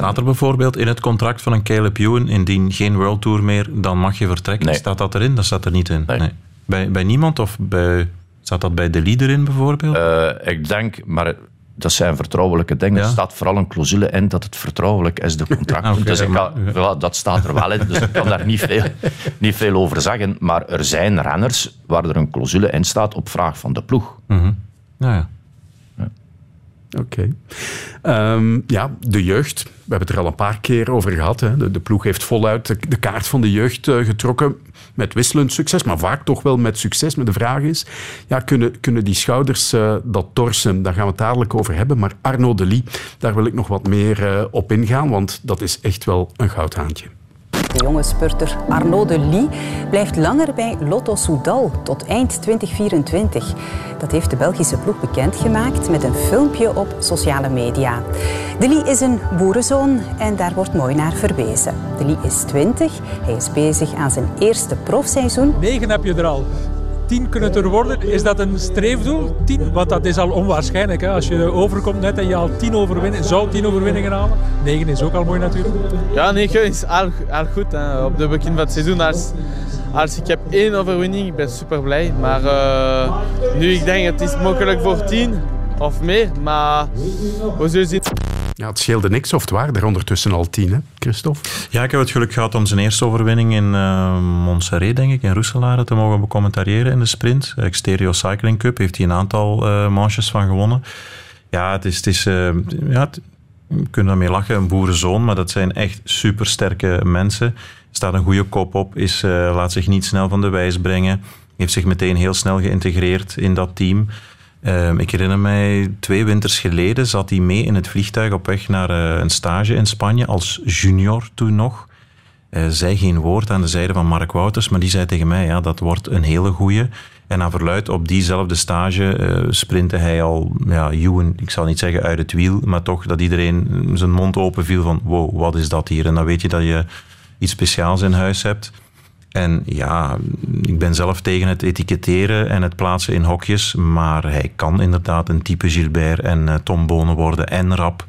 staat er bijvoorbeeld in het contract van een Caleb Ewan, indien geen World Tour meer, dan mag je vertrekken? Nee. Staat dat erin? Dat staat er niet in. Nee. nee. Bij, bij niemand of bij, staat dat bij de leader in bijvoorbeeld? Uh, ik denk, maar dat zijn vertrouwelijke dingen. Ja. Er staat vooral een clausule in dat het vertrouwelijk is, de contracten. okay, dus ik kan, ja. dat staat er wel in, dus ik kan daar niet veel, niet veel over zeggen. Maar er zijn renners waar er een clausule in staat op vraag van de ploeg. Mm -hmm. ja. Oké. Um, ja, de jeugd. We hebben het er al een paar keer over gehad. Hè. De, ploeg heeft voluit de, kaart van de jeugd uh, getrokken. Met wisselend succes, maar vaak toch wel met succes. Maar de vraag is, ja, kunnen, kunnen die schouders uh, dat torsen? Daar gaan we het dadelijk over hebben. Maar Arno de Lie, daar wil ik nog wat meer uh, op ingaan. Want dat is echt wel een goudhaantje. De jonge spurter Arnaud de Lie blijft langer bij Lotto Soudal tot eind 2024. Dat heeft de Belgische ploeg bekendgemaakt met een filmpje op sociale media. De Lie is een boerenzoon en daar wordt mooi naar verwezen. De Lie is 20, hij is bezig aan zijn eerste profseizoen. 9 heb je er al. 10 kunnen er worden. Is dat een streefdoel? 10? Want dat is al onwaarschijnlijk. Hè? Als je overkomt net en je al 10 overwinningen, zou 10 overwinningen halen. 9 is ook al mooi natuurlijk. Ja, 9 is al, al goed. Hè? Op het begin van het seizoen. Als, als ik heb één overwinning, ik ben super blij. Maar uh, nu ik denk het is mogelijk voor 10 of meer. Maar we zullen zien. Ja, het scheelde niks, of het waren er ondertussen al tien, hè, Christophe? Ja, ik heb het geluk gehad om zijn eerste overwinning in uh, Montserrat, denk ik, in Roeselare, te mogen becommentariëren in de sprint. Exterio Cycling Cup heeft hij een aantal uh, manches van gewonnen. Ja, het is... Het is uh, ja, we kunnen daarmee lachen, een boerenzoon, maar dat zijn echt supersterke mensen. Staat een goede kop op, is, laat zich niet snel van de wijs brengen. Heeft zich meteen heel snel geïntegreerd in dat team. Uh, ik herinner mij, twee winters geleden zat hij mee in het vliegtuig op weg naar uh, een stage in Spanje, als junior toen nog. Uh, zei geen woord aan de zijde van Mark Wouters, maar die zei tegen mij, ja, dat wordt een hele goeie. En aan verluid op diezelfde stage sprintte hij al, ja, Ewan, ik zal niet zeggen uit het wiel, maar toch dat iedereen zijn mond open viel van, wow, wat is dat hier? En dan weet je dat je iets speciaals in huis hebt. En ja, ik ben zelf tegen het etiketteren en het plaatsen in hokjes. Maar hij kan inderdaad een type Gilbert en uh, Tom Bonen worden. En rap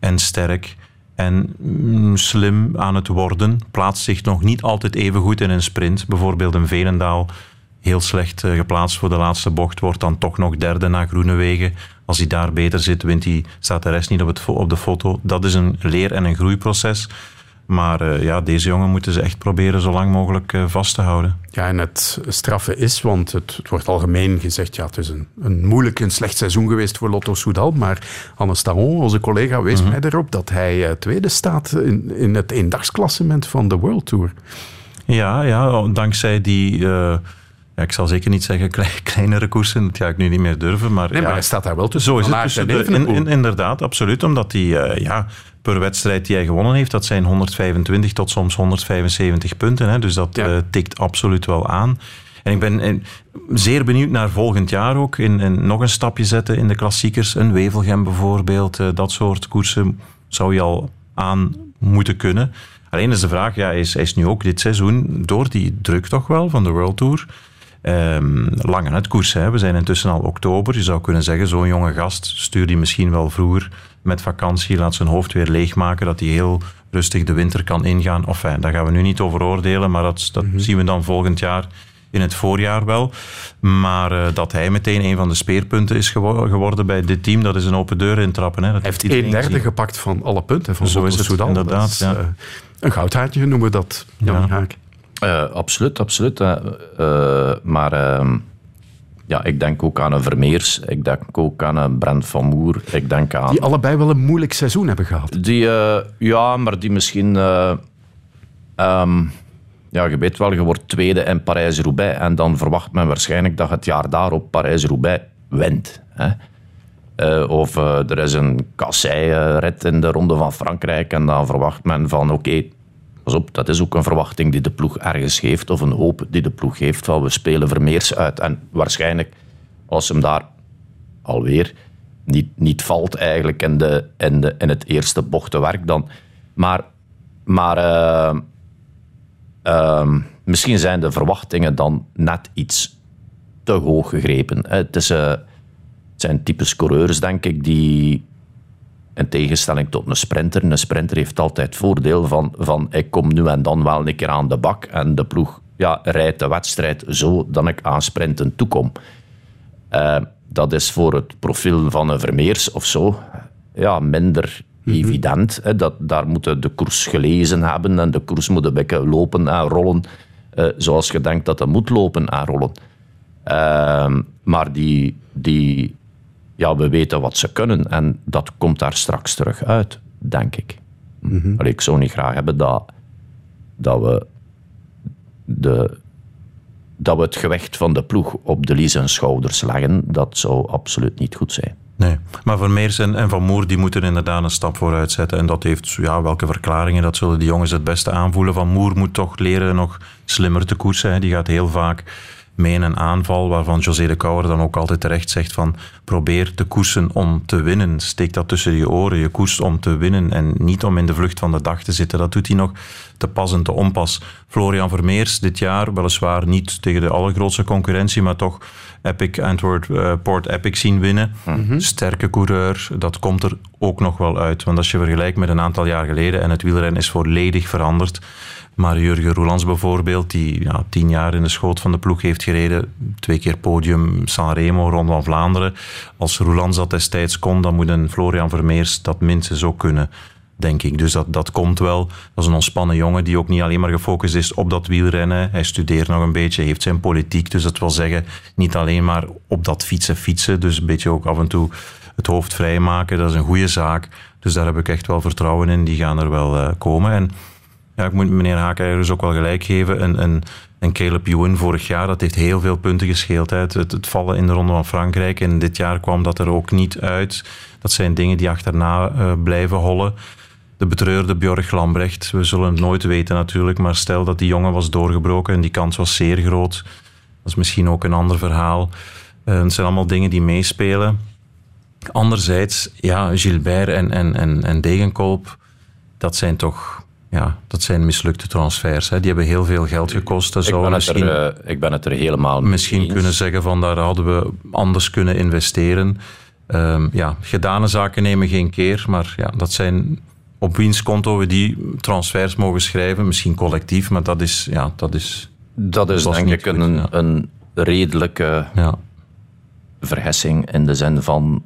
en sterk en mm, slim aan het worden. Plaatst zich nog niet altijd even goed in een sprint. Bijvoorbeeld een Velendaal, heel slecht uh, geplaatst voor de laatste bocht, wordt dan toch nog derde na Groenewegen. Als hij daar beter zit, wint hij, staat de rest niet op, het, op de foto. Dat is een leer- en een groeiproces. Maar uh, ja, deze jongen moeten ze echt proberen zo lang mogelijk uh, vast te houden. Ja, en het straffe is, want het, het, wordt algemeen gezegd, ja, het is een, een moeilijk en slecht seizoen geweest voor Lotto Soudal. Maar Anne Staron, onze collega, wees -hmm. mij erop dat hij uh, tweede staat in, in het eendagsklassement van de World Tour. Ja, ja dankzij die ja, ik zal zeker niet zeggen kleinere koersen, dat ga ik nu niet meer durven. Maar, nee, ja, maar hij staat daar wel tussen. Zo is het. Tussen de, in, in, inderdaad, absoluut. Omdat hij uh, ja, per wedstrijd die hij gewonnen heeft, dat zijn 125 tot soms 175 punten. Hè, dus dat ja. uh, tikt absoluut wel aan. En ik ben in, zeer benieuwd naar volgend jaar ook. In, in, nog een stapje zetten in de klassiekers. Een Wevelgem bijvoorbeeld. Uh, dat soort koersen zou je al aan moeten kunnen. Alleen is de vraag, ja, hij, is, hij is nu ook dit seizoen door die druk toch wel van de World Tour... Um, lang aan het koersen. Hè. We zijn intussen al oktober. Je zou kunnen zeggen, zo'n jonge gast stuur die misschien wel vroeger met vakantie, laat zijn hoofd weer leegmaken, dat hij heel rustig de winter kan ingaan. Of enfin, daar gaan we nu niet over oordelen, maar dat, dat mm-hmm. zien we dan volgend jaar in het voorjaar wel. Maar uh, dat hij meteen een van de speerpunten is gewo- geworden bij dit team, dat is een open deur intrappen. Hè. Dat hij heeft een derde gezien. gepakt van alle punten van Zo is het Soudal. inderdaad. Is, ja. uh, een goudhaartje noemen we dat, Jan ja. Haak. Uh, absoluut, absoluut. Uh, maar uh, ja, ik denk ook aan een Vermeers. Ik denk ook aan een Brent van Moer. Ik denk aan... Die allebei wel een moeilijk seizoen hebben gehad. Die, ja, maar die misschien... Um, ja, je weet wel, je wordt tweede in Parijs-Roubaix. En dan verwacht men waarschijnlijk dat het jaar daarop Parijs-Roubaix wint. Hè? Uh, of uh, er is een kassei-rit in de Ronde van Frankrijk. En dan verwacht men van, oké, okay, pas op, dat is ook een verwachting die de ploeg ergens heeft. Of een hoop die de ploeg heeft van, we spelen Vermeers uit. En waarschijnlijk, als hem daar alweer niet, niet valt eigenlijk in, de, in, de, in het eerste bochtenwerk dan. Maar, maar uh, uh, misschien zijn de verwachtingen dan net iets te hoog gegrepen. Het, is, uh, het zijn types coureurs, denk ik, die in tegenstelling tot een sprinter. Een sprinter heeft altijd het voordeel van, van ik kom nu en dan wel een keer aan de bak en de ploeg ja, rijdt de wedstrijd zo dat ik aan sprinten toekom. Uh, dat is voor het profiel van een Vermeers of zo ja, minder mm-hmm. evident. Hè. Dat, daar moeten de koers gelezen hebben en de koers moet een beetje lopen en rollen uh, zoals je denkt dat het moet lopen en rollen. Uh, maar die, die, ja, we weten wat ze kunnen en dat komt daar straks terug uit, denk ik. Allee, ik zou niet graag hebben dat, dat, we de, dat we het gewicht van de ploeg op de Lies en schouders leggen. Dat zou absoluut niet goed zijn. Nee, maar Vermeers en, en Van Moer die moeten inderdaad een stap vooruit zetten. En dat heeft, ja, welke verklaringen, dat zullen die jongens het beste aanvoelen. Van Moer moet toch leren nog slimmer te koersen. Die gaat heel vaak mee in een aanval waarvan José de Kouwer dan ook altijd terecht zegt van probeer te koersen om te winnen. Steek dat tussen je oren. Je koerst om te winnen en niet om in de vlucht van de dag te zitten. Dat doet hij nog te pas en te onpas. Florian Vermeers dit jaar, weliswaar niet tegen de allergrootste concurrentie, maar toch Epic Antwerp uh, Port Epic zien winnen. Mm-hmm. Sterke coureur, dat komt er ook nog wel uit. Want als je vergelijkt met een aantal jaar geleden en het wielrennen is volledig veranderd. Maar Jurgen Roelands bijvoorbeeld, die ja, tien jaar in de schoot van de ploeg heeft gereden. Twee keer podium Sanremo, Ronde van Vlaanderen. Als Roelands dat destijds kon, dan moet een Florian Vermeers dat minstens ook kunnen. Denk ik. Dus dat, dat komt wel. Dat is een ontspannen jongen die ook niet alleen maar gefocust is op dat wielrennen. Hij studeert nog een beetje, heeft zijn politiek. Dus dat wil zeggen, niet alleen maar op dat fietsen fietsen. Dus een beetje ook af en toe het hoofd vrijmaken. Dat is een goede zaak. Dus daar heb ik echt wel vertrouwen in. Die gaan er wel uh, komen. En ja, ik moet meneer Haak dus ook wel gelijk geven. Een, een, een Caleb Ewan vorig jaar, dat heeft heel veel punten gescheeld. Hè. Het, het, vallen in de Ronde van Frankrijk. En dit jaar kwam dat er ook niet uit. Dat zijn dingen die achterna uh, blijven hollen. De betreurde Björg Lambrecht, we zullen het nooit weten natuurlijk. Maar stel dat die jongen was doorgebroken en die kans was zeer groot. Dat is misschien ook een ander verhaal. Uh, het zijn allemaal dingen die meespelen. Anderzijds, ja, Gilbert en, en, en, en dat zijn toch ja, dat zijn mislukte transfers. Hè. Die hebben heel veel geld gekost. Dat ik, ben misschien, er, uh, ik ben het er helemaal mee Misschien eens. kunnen zeggen van daar hadden we anders kunnen investeren. Um, ja, gedane zaken nemen geen keer. Maar ja, dat zijn op wiens konto we die transfers mogen schrijven. Misschien collectief, maar dat is... Ja, dat is, dat is denk ik goed, een, ja. een redelijke ja. vergissing in de zin van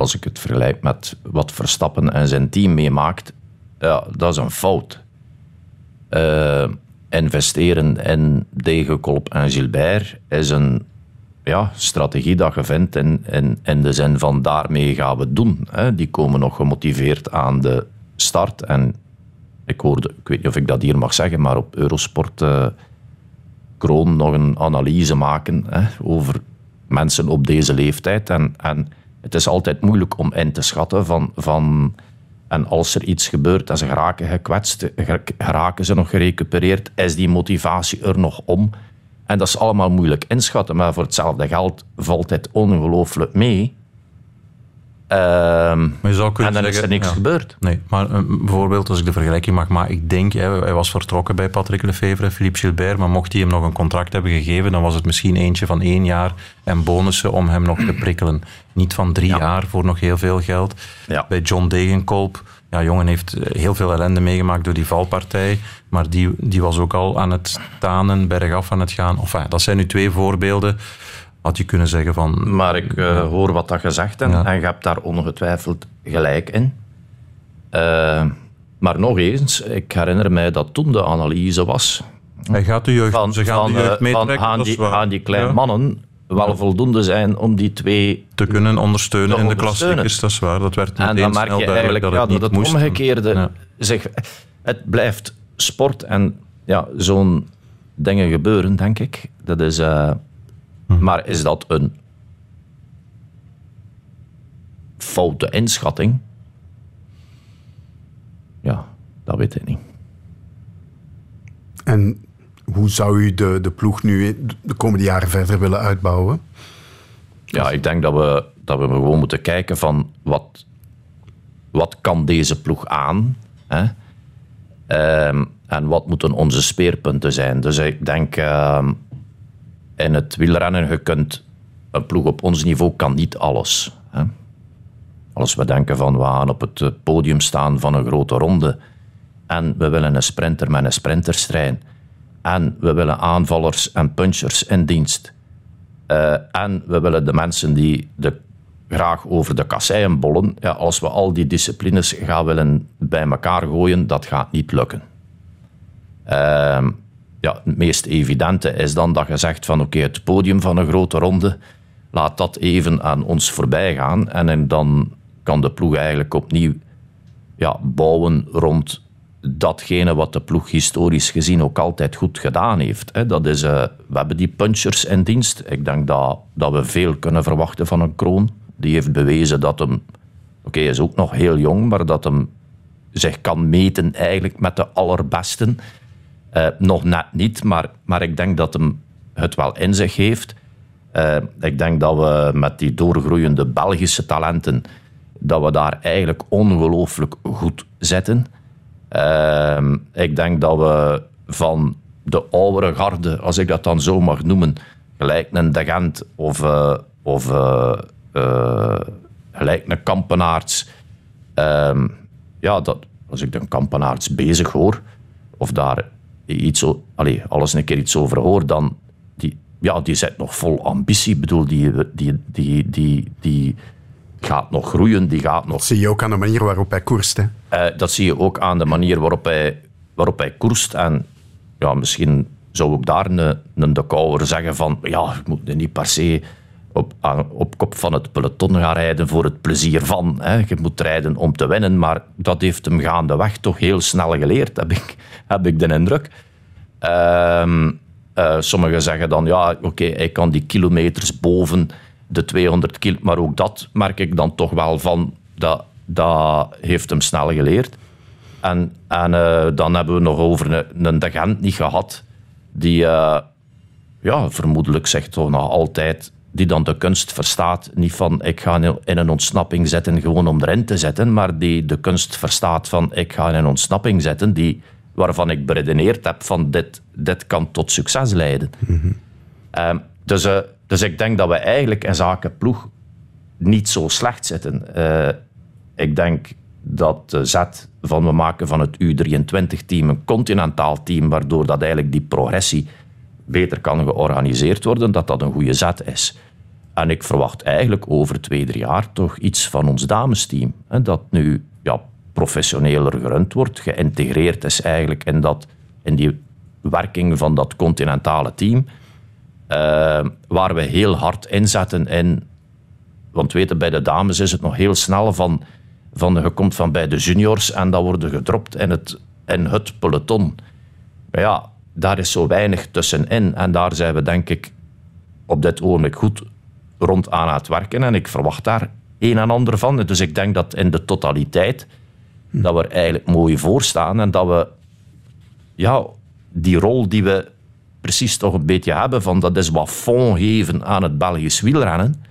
als ik het vergelijk met wat Verstappen en zijn team meemaakt, ja, dat is een fout. Uh, investeren in Degenkolb en Gilbert is een ja, strategie dat je vindt in, in, in de zin van daarmee gaan we doen. Hè. Die komen nog gemotiveerd aan de start. En ik hoorde, ik weet niet of ik dat hier mag zeggen, maar op Eurosport uh, Kroon nog een analyse maken hè, over mensen op deze leeftijd. En, en het is altijd moeilijk om in te schatten van... van en als er iets gebeurt en ze geraken gekwetst, geraken ze nog gerecupereerd, is die motivatie er nog om? En dat is allemaal moeilijk inschatten, maar voor hetzelfde geld valt het ongelooflijk mee. Ehm, maar je zou kunnen en dan zeggen, is er niks ja. gebeurd. Nee, maar eh, bijvoorbeeld als ik de vergelijking mag maken, ik denk, hè, hij was vertrokken bij Patrick Lefevre, Philippe Gilbert, maar mocht hij hem nog een contract hebben gegeven, dan was het misschien eentje van één jaar en bonussen om hem nog te prikkelen. Niet van drie jaar voor nog heel veel geld. Bij John Degenkolb, ja, jongen heeft eh, heel veel ellende meegemaakt door die valpartij, maar die, die was ook al aan het tanen, bergaf aan het gaan. Enfin, dat zijn nu twee voorbeelden had je kunnen zeggen van... Maar ik uh, hoor wat dat gezegd hebt en je hebt daar ongetwijfeld gelijk in. Uh, maar nog eens, ik herinner mij dat toen de analyse was... Hij gaat de jeugd, van, ze gaan van, de jeugd meetrekken, van, gaan, die, gaan die kleine Ja. mannen wel voldoende zijn om die twee... Te kunnen ondersteunen te in de klassiekers, dat is waar. Dat werd En dan merk je eigenlijk dat ja, het dat het moest. omgekeerde Ja. zich... Het blijft sport en ja, zo'n dingen gebeuren, denk ik. Dat is... eh, Hm. Maar is dat een foute inschatting? Ja, dat weet ik niet. En hoe zou u de, de ploeg nu de komende jaren verder willen uitbouwen? Ja, ik denk dat we, dat we gewoon moeten kijken van wat, wat kan deze ploeg aan? Hè? Ehm, en wat moeten onze speerpunten zijn? Dus ik denk ehm, in het wielrennen, je kunt een ploeg op ons niveau kan niet alles. Hè? Als we denken van we gaan op het eh, podium staan van een grote ronde en we willen een sprinter met een sprinterstrein en we willen aanvallers en punchers in dienst eh, en we willen de mensen die de, graag over de kasseien bollen, ja, als we al die disciplines gaan willen bij elkaar gooien, dat gaat niet lukken. Ehm, ja, het meest evidente is dan dat je zegt van oké, het podium van een grote ronde, laat dat even aan ons voorbij gaan en, dan kan de ploeg eigenlijk opnieuw ja, bouwen rond datgene wat de ploeg historisch gezien ook altijd goed gedaan heeft. Dat is, eh, we hebben die punchers in dienst. Ik denk dat, dat we veel kunnen verwachten van een kroon. Die heeft bewezen dat hem, oké, hij is ook nog heel jong, maar dat hem zich kan meten eigenlijk met de allerbesten. Eh, nog net niet, maar, maar ik denk dat hem het wel in zich heeft. Eh, ik denk dat we met die doorgroeiende Belgische talenten, dat we daar eigenlijk ongelooflijk goed zitten. Ehm, ik denk dat we van de oudere garde, als ik dat dan zo mag noemen, gelijk een De Gent of, eh, of eh, eh, gelijk een Kampenaerts, ehm, ja, dat, als ik de Kampenaerts bezig hoor, of daar iets, allee, alles een keer iets over hoor, dan die, ja, die zit nog vol ambitie. Ik bedoel, die, die, die, die, die gaat nog groeien, die gaat nog... zie je ook aan de manier waarop hij koerst. Hè? Eh, dat zie je ook aan de manier waarop hij, waarop hij koerst. En ja, misschien zou ik daar een, een de zeggen van... Ja, je moet niet per se op, op kop van het peloton gaan rijden voor het plezier van. Hè. Je moet rijden om te winnen, maar dat heeft hem gaandeweg toch heel snel geleerd, heb ik, heb ik de indruk. Ehm, eh, sommigen zeggen dan, ja, oké, hij kan die kilometers boven de 200 kilo, maar ook dat merk ik dan toch wel van, dat, dat heeft hem snel geleerd. En, en eh, dan hebben we nog over een, een niet gehad, die eh, ja, vermoedelijk zegt toch nog altijd, die dan de kunst verstaat, niet van ik ga in een ontsnapping zetten gewoon om erin te zetten, maar die de kunst verstaat van ik ga in een ontsnapping zetten, die, waarvan ik beredeneerd heb van dit, dit kan tot succes leiden. Ehm, dus, eh, dus ik denk dat we eigenlijk in zaken ploeg niet zo slecht zitten. Eh, ik denk dat de zet van we maken van het U23-team een continentaal team, waardoor dat eigenlijk die progressie beter kan georganiseerd worden, dat dat een goede zet is. En ik verwacht eigenlijk over twee, drie jaar toch iets van ons damesteam. Dat nu ja, professioneler gerund wordt, geïntegreerd is eigenlijk in, dat, in die werking van dat continentale team. eh, waar we heel hard inzetten in want weten, bij de dames is het nog heel snel van, van je komt van bij de juniors en dan worden gedropt in het, in het peloton. Ja, daar is zo weinig tussenin. En daar zijn we denk ik op dit ogenblik goed rond aan het werken. En ik verwacht daar een en ander van. Dus ik denk dat in de totaliteit dat we er eigenlijk mooi voor staan. En dat we ja, die rol die we precies toch een beetje hebben, van dat is wat fond geven aan het Belgisch wielrennen,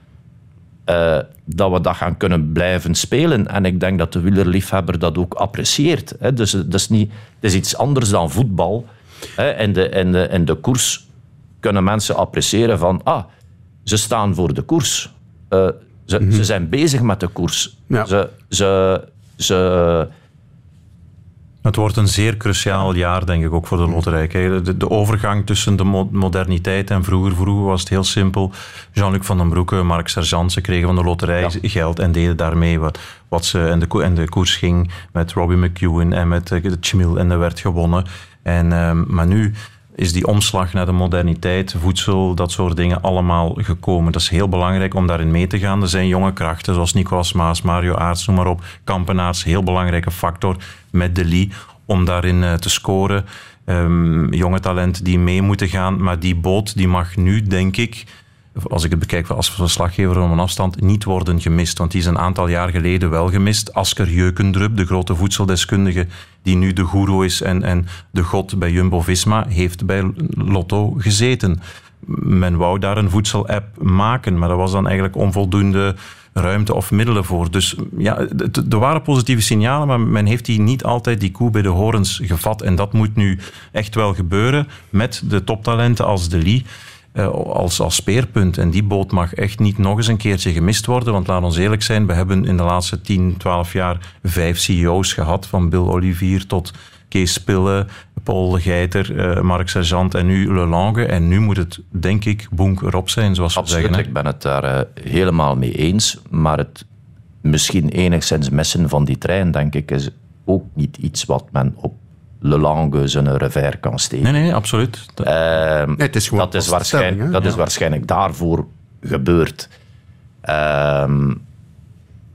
eh, dat we dat gaan kunnen blijven spelen. En ik denk dat de wielerliefhebber dat ook apprecieert. Hè. Dus het is, niet, het is iets anders dan voetbal. Hè. In, de, in, de, in de koers kunnen mensen appreciëren van, ah, ze staan voor de koers. Uh, ze, ze zijn bezig met de koers. Ja. Ze, ze, ze, Het wordt een zeer cruciaal jaar, denk ik, ook voor de loterij. Kijk, De, de overgang tussen de mo- moderniteit en vroeger. Vroeger was het heel simpel. Jean-Luc van den Broeke, Mark Sergeant, ze kregen van de loterij geld en deden daarmee wat, wat ze... En de, ko- en de koers ging met Robbie McEwen en met eh, de Chmil en er werd gewonnen. En, ehm, maar nu is die omslag naar de moderniteit, voedsel, dat soort dingen allemaal gekomen. Dat is heel belangrijk om daarin mee te gaan. Er zijn jonge krachten, zoals Nicolas Maas, Mario Aarts, noem maar op. Kampenaars, heel belangrijke factor met de Lee om daarin eh, te scoren. Ehm, jonge talenten die mee moeten gaan. Maar die boot die mag nu, denk ik, als ik het bekijk als verslaggever om een afstand, niet worden gemist. Want die is een aantal jaar geleden wel gemist. Asker Jeukendrup, de grote voedseldeskundige die nu de goeroe is en, en de god bij Jumbo-Visma, heeft bij Lotto gezeten. Men wou daar een voedselapp maken, maar er was dan eigenlijk onvoldoende ruimte of middelen voor. Dus ja, er waren positieve signalen, maar men heeft die niet altijd die koe bij de horens gevat. En dat moet nu echt wel gebeuren met de toptalenten als De Lee als, als speerpunt. En die boot mag echt niet nog eens een keertje gemist worden. Want laat ons eerlijk zijn, we hebben in de laatste 10, 12 jaar vijf CEO's gehad. Van Bill Olivier tot Kees Spille, Paul Geiter, eh, Mark Sergeant en nu Le Lange. En nu moet het, denk ik, bonk erop zijn, zoals we Absoluut, zeggen. hè. ik ben het daar eh, helemaal mee eens. Maar het misschien enigszins missen van die trein, denk ik, is ook niet iets wat men op Le Lange zijn revers kan steken. Nee, nee, absoluut. Ehm, het is gewoon dat is, waarschijnlijk, dat is waarschijnlijk daarvoor gebeurd. Ehm,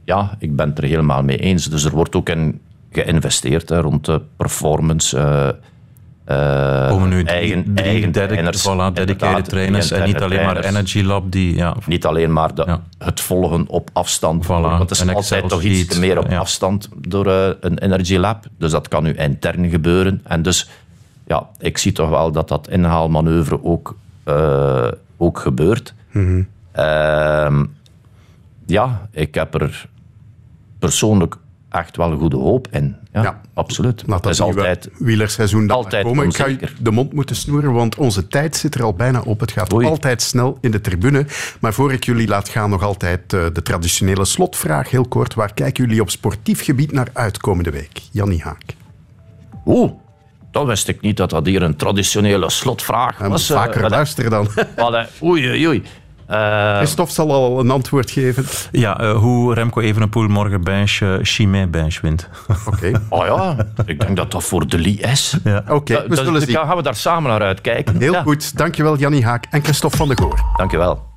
ja, ik ben het er helemaal mee eens. Dus er wordt ook in geïnvesteerd hè, rond de performance. Eh, eh, komen nu drie, eigen, drie eigen dedic- trainers, voilà, dedicated trainers en niet alleen maar. Energy Lab. Die, ja, Niet alleen maar de, het volgen op afstand. Want het is een altijd toch iets te meer op ja. afstand door eh, een Energy Lab. Dus dat kan nu intern gebeuren. En dus, ja, ik zie toch wel dat dat inhaalmanoeuvre ook, eh, ook gebeurt. Ehm, ja, ik heb er persoonlijk echt wel goede hoop in. Ja, absoluut. Dat is altijd wielerseizoen dan altijd komen. Ik ga onzeker. de mond moeten snoeren, want onze tijd zit er al bijna op. Het gaat altijd snel in de tribune. Maar voor ik jullie laat gaan, nog altijd eh, de traditionele slotvraag. Heel kort, waar kijken jullie op sportief gebied naar uit komende week? Jannie Haak. Oeh, dat wist ik niet dat dat hier een traditionele slotvraag was. vaker Eh, luisteren dan. Allee, Oei, oei, oei. Eh, Christophe zal al een antwoord geven. Ja, eh, hoe Remco Evenepoel morgen bench, uh, Chimay bench wint. Oké. Oh ja, ik denk dat dat voor de Lee is. Ja. Oké, Da- we zullen dan zien. gaan we daar samen naar uitkijken. Heel Ja. goed. Dankjewel Jannie Haak en Christophe van de Goor. Dankjewel.